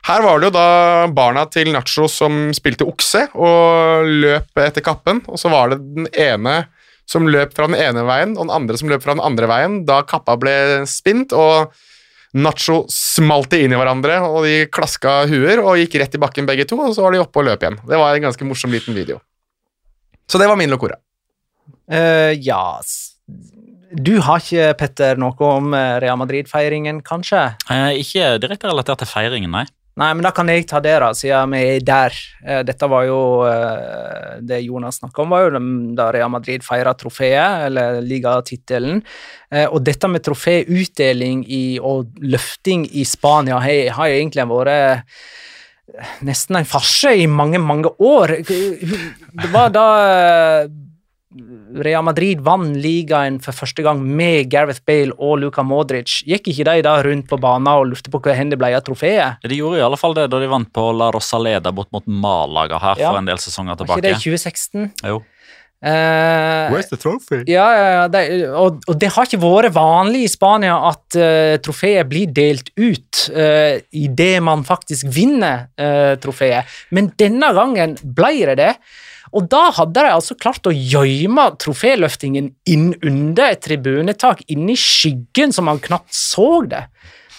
Her var det jo da barna til Nacho som spilte okse og løp etter kappen, og så var det den ene som løp fra den ene veien, og den andre som løp fra den andre veien, da kappa ble spint, og Nacho smalt inn i hverandre, og de klaska huer og gikk rett i bakken begge to, og så var de oppe og løp igjen. Det var en ganske morsom liten video. Så det var min locora. Uh, ja s- Du har ikke, Petter, noe om eh, Real Madrid-feiringen, kanskje? Eh, ikke direkte relatert til feiringen, nei. Nei, men da kan jeg ta det, da, siden vi er der. Eh, Dette var jo eh, Det Jonas snakka om, var jo da Real Madrid feira trofeet, eller ligatittelen. Og dette med troféutdeling og løfting i Spania har har egentlig vært nesten en farse i mange, mange år. Det var da Real Madrid vant ligaen for første gang med Gareth Bale og Luka Modric. Gikk ikke de da rundt på banen og lurte på hvor hen det ble av trofeet? De gjorde i alle fall det da de vant på La Rosaleda bort mot Malaga her Ja. for en del sesonger tilbake. Var ikke det i 2016? Jo. Eh, the trophy? ja, ja, ja det, og, og det har ikke vært vanlig i Spania at uh, trofeet blir delt ut uh, idet man faktisk vinner uh, trofeet, men denne gangen ble det det. Og da hadde de altså klart å gjemme troféløftingen inn under et tribunetak, inne i skyggen, så man knapt så det.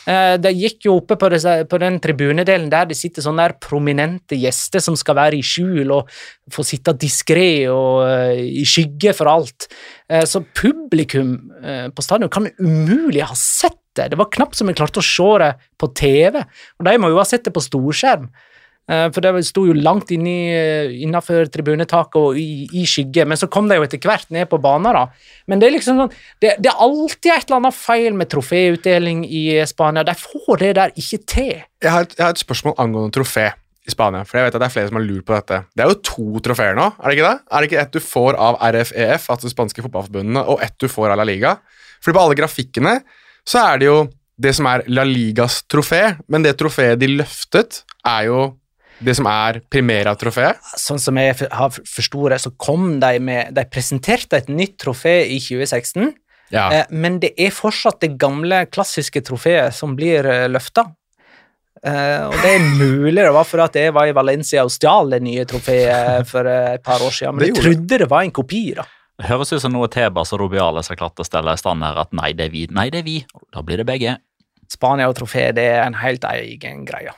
De Det gikk jo oppe på, den tribunedelen der det sitter sånne der prominente gjester som skal være i skjul og få sitte diskré og eh, i skygge for alt. Eh, Så publikum eh, på stadion kan umulig ha sett det. Det var knapt som vi klarte å se det på TV. Og de må jo ha sett det på storskjerm. Eh, For det sto jo langt inni, innafor tribunetaket og i, i skygge, men så kom de jo etter hvert ned på banen. da. Men det er liksom sånn, det, det er alltid et eller annet feil med troféutdeling i Spania. De får det der ikke til. Jeg har, et, jeg har et spørsmål angående trofé i Spania. For jeg vet at det er flere som har lurt på dette. Det er jo to trofeer nå, er det ikke det? Er det ikke ett du får av RFEF, altså de spanske fotballforbundene, og ett du får av La Liga? Fordi på alle grafikkene så er det jo det som er La Ligas trofé, men det trofeet de løftet, er jo det som er Primera-trofeet? Sånn som jeg har forstått det, så kom de med De presenterte et nytt trofé i 2016, Ja. eh, men det er fortsatt det gamle, klassiske trofeet som blir eh, løfta. Eh, og det er (laughs) mulig det var fordi at jeg var i Valencia og stjal det nye trofeet for eh, et par år siden, men jeg trodde det var en kopi, da. Det høres ut som noe Tebas og Rubiales har klart å stelle i stand her, at nei, det er vi, nei, det er vi. Da blir det begge. Spania og trofé, det er en helt egen greie.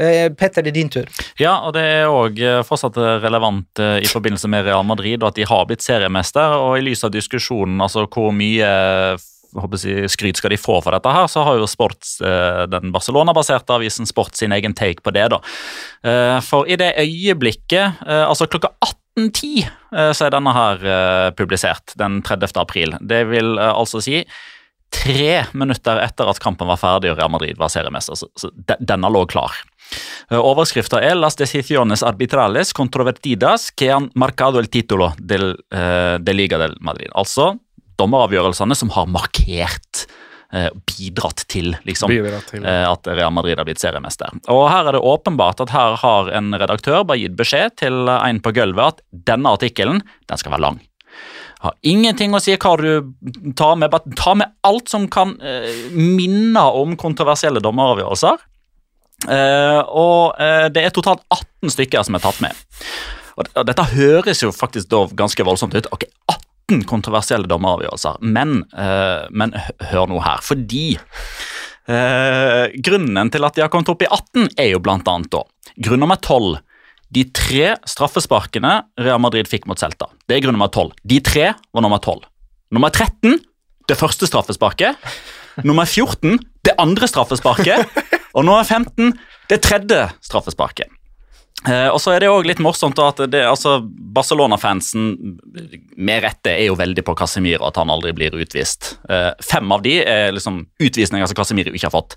Eh, Petter, det er din tur. Ja, og det er òg fortsatt relevant eh, i forbindelse med Real Madrid, og at de har blitt seriemester. Og i lys av diskusjonen, altså hvor mye eh, jeg, skryt skal de få for dette, her, så har jo Sports, eh, den Barcelona-baserte avisen Sport sin egen take på det. da. Eh, For i det øyeblikket, eh, altså klokka 18.10, eh, så er denne her eh, publisert, den 30. april. Det vil eh, altså si tre minutter etter at kampen var ferdig og Real Madrid var seriemester. Så denne lå klar. Eh, Overskrifta er Las decisiones arbitrales controvertidas que han marcado el título del, eh, de Liga del Madrid. Altså dommeravgjørelsene som har markert eh, bidratt til liksom, bidratt til at Real Madrid har blitt seriemester. Og Her er det åpenbart at her har en redaktør bare gitt beskjed til en på gulvet at denne artikkelen den skal være lang. Har ingenting å si hva du tar med, bare ta med alt som kan minne om kontroversielle dommeravgjørelser. Eh, og eh, det er totalt 18 stykker som er tatt med. Og, dette høres jo faktisk da ganske voldsomt ut. Ok, 18 kontroversielle dommeravgjørelser, men, eh, men hør nå her. Fordi eh, grunnen til at de har kommet opp i 18, er jo blant annet da grunn nummer 12. De tre straffesparkene Real Madrid fikk mot Celta. Det er grunn nummer 12. De tre var nummer 12. Nummer 13, det første straffesparket. Nummer 14, det andre straffesparket. Og nå er 15, det tredje straffesparket. Eh, og så er det også litt morsomt at altså Barcelona-fansen med rette er jo veldig på Casemiro, at han aldri blir utvist. Eh, fem av de er liksom utvisninger som Casemiro ikke har fått.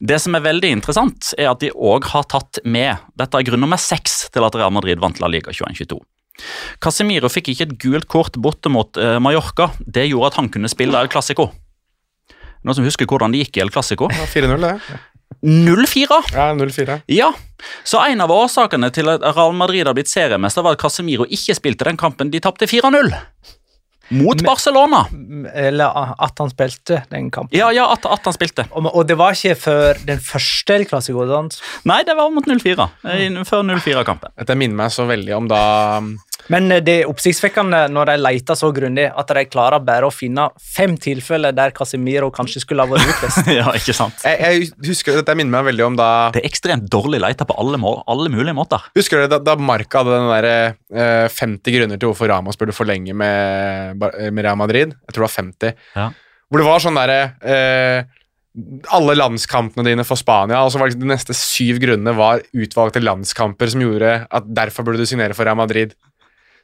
Det som er veldig interessant, er at de òg har tatt med Dette er grunn nummer seks til at Real Madrid vant La Liga 21-22. Casemiro fikk ikke et gult kort borte mot eh, Mallorca. Det gjorde at han kunne spille El Clásico. Noen som husker hvordan det gikk i El Clásico? Ja, 4-0, det. 0-4! Ja, 0-4. Ja, så en av årsakene til at Real Madrid har blitt seriemester, var at Casemiro ikke spilte den kampen de tapte 4-0. Mot Barcelona. Eller at han spilte den kampen. Ja, ja, at, at han spilte. Og, og det var ikke før den første El Clásico, sant? Nei, det var mot 0-4. eh, Før 0-4-kampen. Dette minner meg så veldig om da Men eh, det er oppsiktsvekkende når de leter så grundig, at de klarer bare å finne fem tilfeller der Casemiro kanskje skulle ha vært utvist. (laughs) ja, ikke sant? Jeg, jeg husker Dette minner meg veldig om da Det er ekstremt dårlig leita på alle, må alle mulige måter. Husker du da, da Marca hadde den der, eh, 50 grunner til hvorfor Ramos burde forlenge med, med Real Madrid? Jeg tror det var 50. Ja. Hvor det var sånn derre eh, Alle landskampene dine for Spania, og så var de neste syv grunnene var utvalgte landskamper som gjorde at derfor burde du signere for Real Madrid.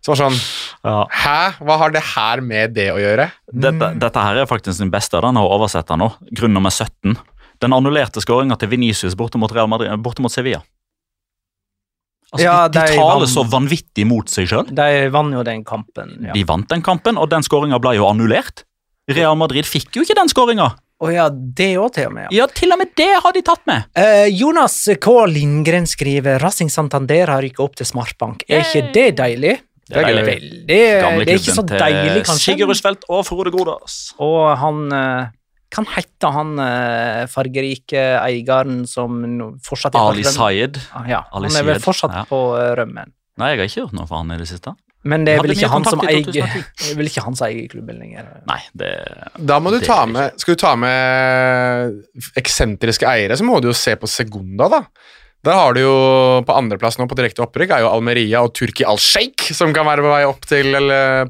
Så var sånn Ja. Hæ? Hva har det her med det å gjøre? Dette, dette her er faktisk den beste den har oversett nå. Grunn nummer 17. Den annullerte skåringa til Venicius borte mot, Real Madrid, borte mot Sevilla. Altså, Ja, de, de de taler vann, så vanvittig mot seg sjøl. De vant jo den kampen. Ja. De vant den kampen, og den skåringa ble jo annullert. Real Madrid fikk jo ikke den skåringa. Å ja, det òg til og med. Ja. Ja, til og med det har de tatt med. Eh, Jonas K. Lindgren skriver Racing Santander har rykka opp til Smartbank. Er ikke det deilig? Det er. Veldig. Det er ikke så deilig, kanskje. Sigurd Rusfeldt og Frode Godas. Og han eh, Kan hete han eh, fargerike eieren som fortsatt er på Ali? Sayed. Ah, Ja, Ali han er vel fortsatt ja. på eh, rømmen. Nei, jeg har ikke hørt noe fra han i det siste. Men det er vel ikke han som eier 2010. er vel ikke han som eier klubben lenger. Nei, det Da må du ta med, Skal du ta med eksentriske eiere, så må du jo se på Segunda, da. Der har du jo på andreplass nå på direkte opprykk er jo Almeria og Turki Al-Sheikh, som kan være på vei opp til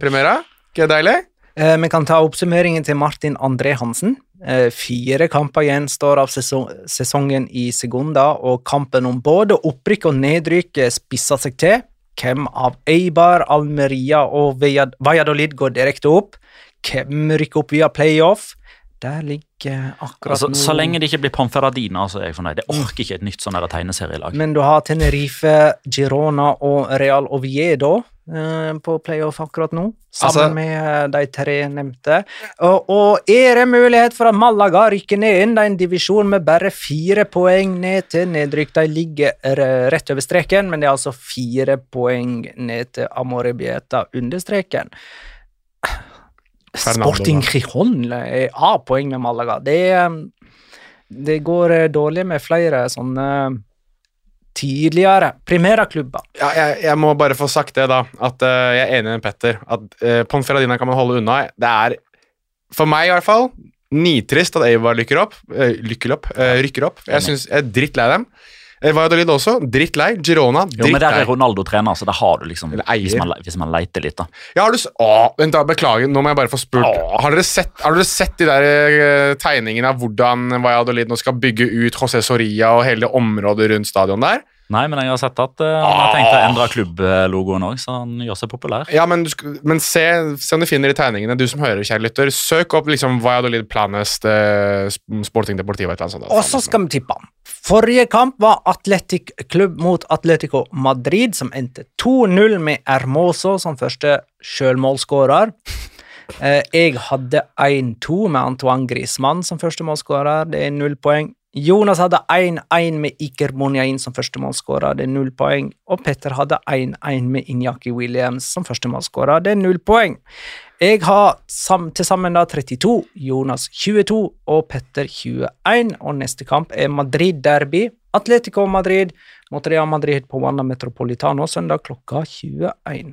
Primera. Ikke deilig? Eh, Vi kan ta oppsummeringen til Martin André Hansen. Eh, Fire kamper gjenstår av sesong, sesongen i Segunda, og kampen om både opprykk og nedrykk eh, spisser seg til. Hvem av Eibar, Almeria og Valladolid går direkte opp? Hvem rykker opp via playoff? Der ligger akkurat Altså, nå så lenge det ikke blir pomferadina så er jeg fornøyd. Jeg orker ikke et nytt sånn tegneserielag. Men du har Tenerife, Girona og Real Oviedo eh, på playoff akkurat nå, sammen Altså- med eh, de tre nevnte. Og, og er det mulighet for at Malaga rykker ned inn? Det er en divisjon med bare fire poeng ned til nedrykk. De ligger rett over streken, men det er altså fire poeng ned til Amorebieta under streken. Fernando, Sporting da. Er A-poeng med Malaga. Det, eh, det går eh, dårlig med flere sånne tidligere primæraklubber. Ja, jeg, jeg må bare få sagt det, da. At uh, jeg er enig med Petter. At uh, Ponferradina kan man holde unna. Det er, for meg i hvert fall, nitrist at Eivar lykker opp. Uh, lykker opp, uh, rykker opp. Jeg, synes, jeg er drittlei dem. Uh, Valladolid også. Drittlei. Girona. Jo, men der er Ronaldo trener, så der har du liksom Hvis man, hvis man leiter litt, da. Ja, har du, å, vent da, Beklager, nå må jeg bare få spurt. Har dere sett, har dere sett de der eh, tegningene av hvordan Valladolid nå skal bygge ut José Soria og hele det området rundt stadion der? Nei, men jeg har sett at uh, han har tenkt å endre klubblogoen òg, så han gjør seg populær. Ja, men, du men se, se om du finner de tegningene, du som hører, kjære lytter. Søk opp liksom Valladolid Planest uh, Sporting Deportiva. Et eller annet sånt. Og så skal vi tippe. Forrige kamp var Atletic Klubb mot Atletico Madrid, som endte 2-0 med Hermoso som første sjølmålsskårer. Eh, Jeg hadde 1-2 med Antoine Griezmann som første målskårer. Det er null poeng. Jonas hadde 1-1 med Iker Monjain som førstemålsskårer. Det er null poeng. Og Petter hadde 1-1 med Inyaki Williams som førstemålsskårer. Det er null poeng. Jeg har til sammen da 32, Jonas 22 og Petter 21. Og neste kamp er Madrid-derby. Atletico Madrid mot Real Madrid på Wanda Metropolitano søndag klokka 21.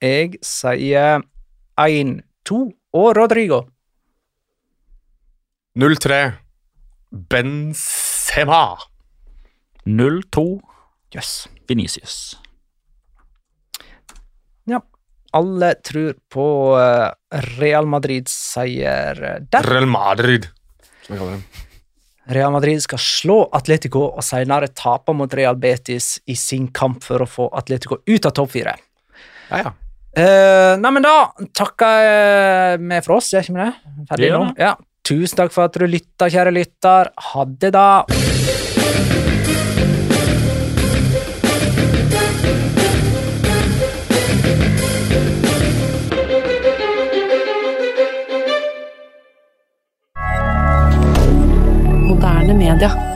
Jeg sier 1-2 og Rodrigo. 0-3. Benzema. 0-2 yes. Venicius. Ja. Alle tror på eh, Real Madrids seier der. Real Madrid. Som jeg kaller dem. Real Madrid skal slå Atletico og senere tape mot Real Betis i sin kamp for å få Atletico ut av topp fire. Ja, ja. Uh, nei, men da takker vi for oss, gjør ikke vi det? Ferdig nå? Ja. Tusen takk for at du lytta, kjære lytter. Ha det, da. Moderne.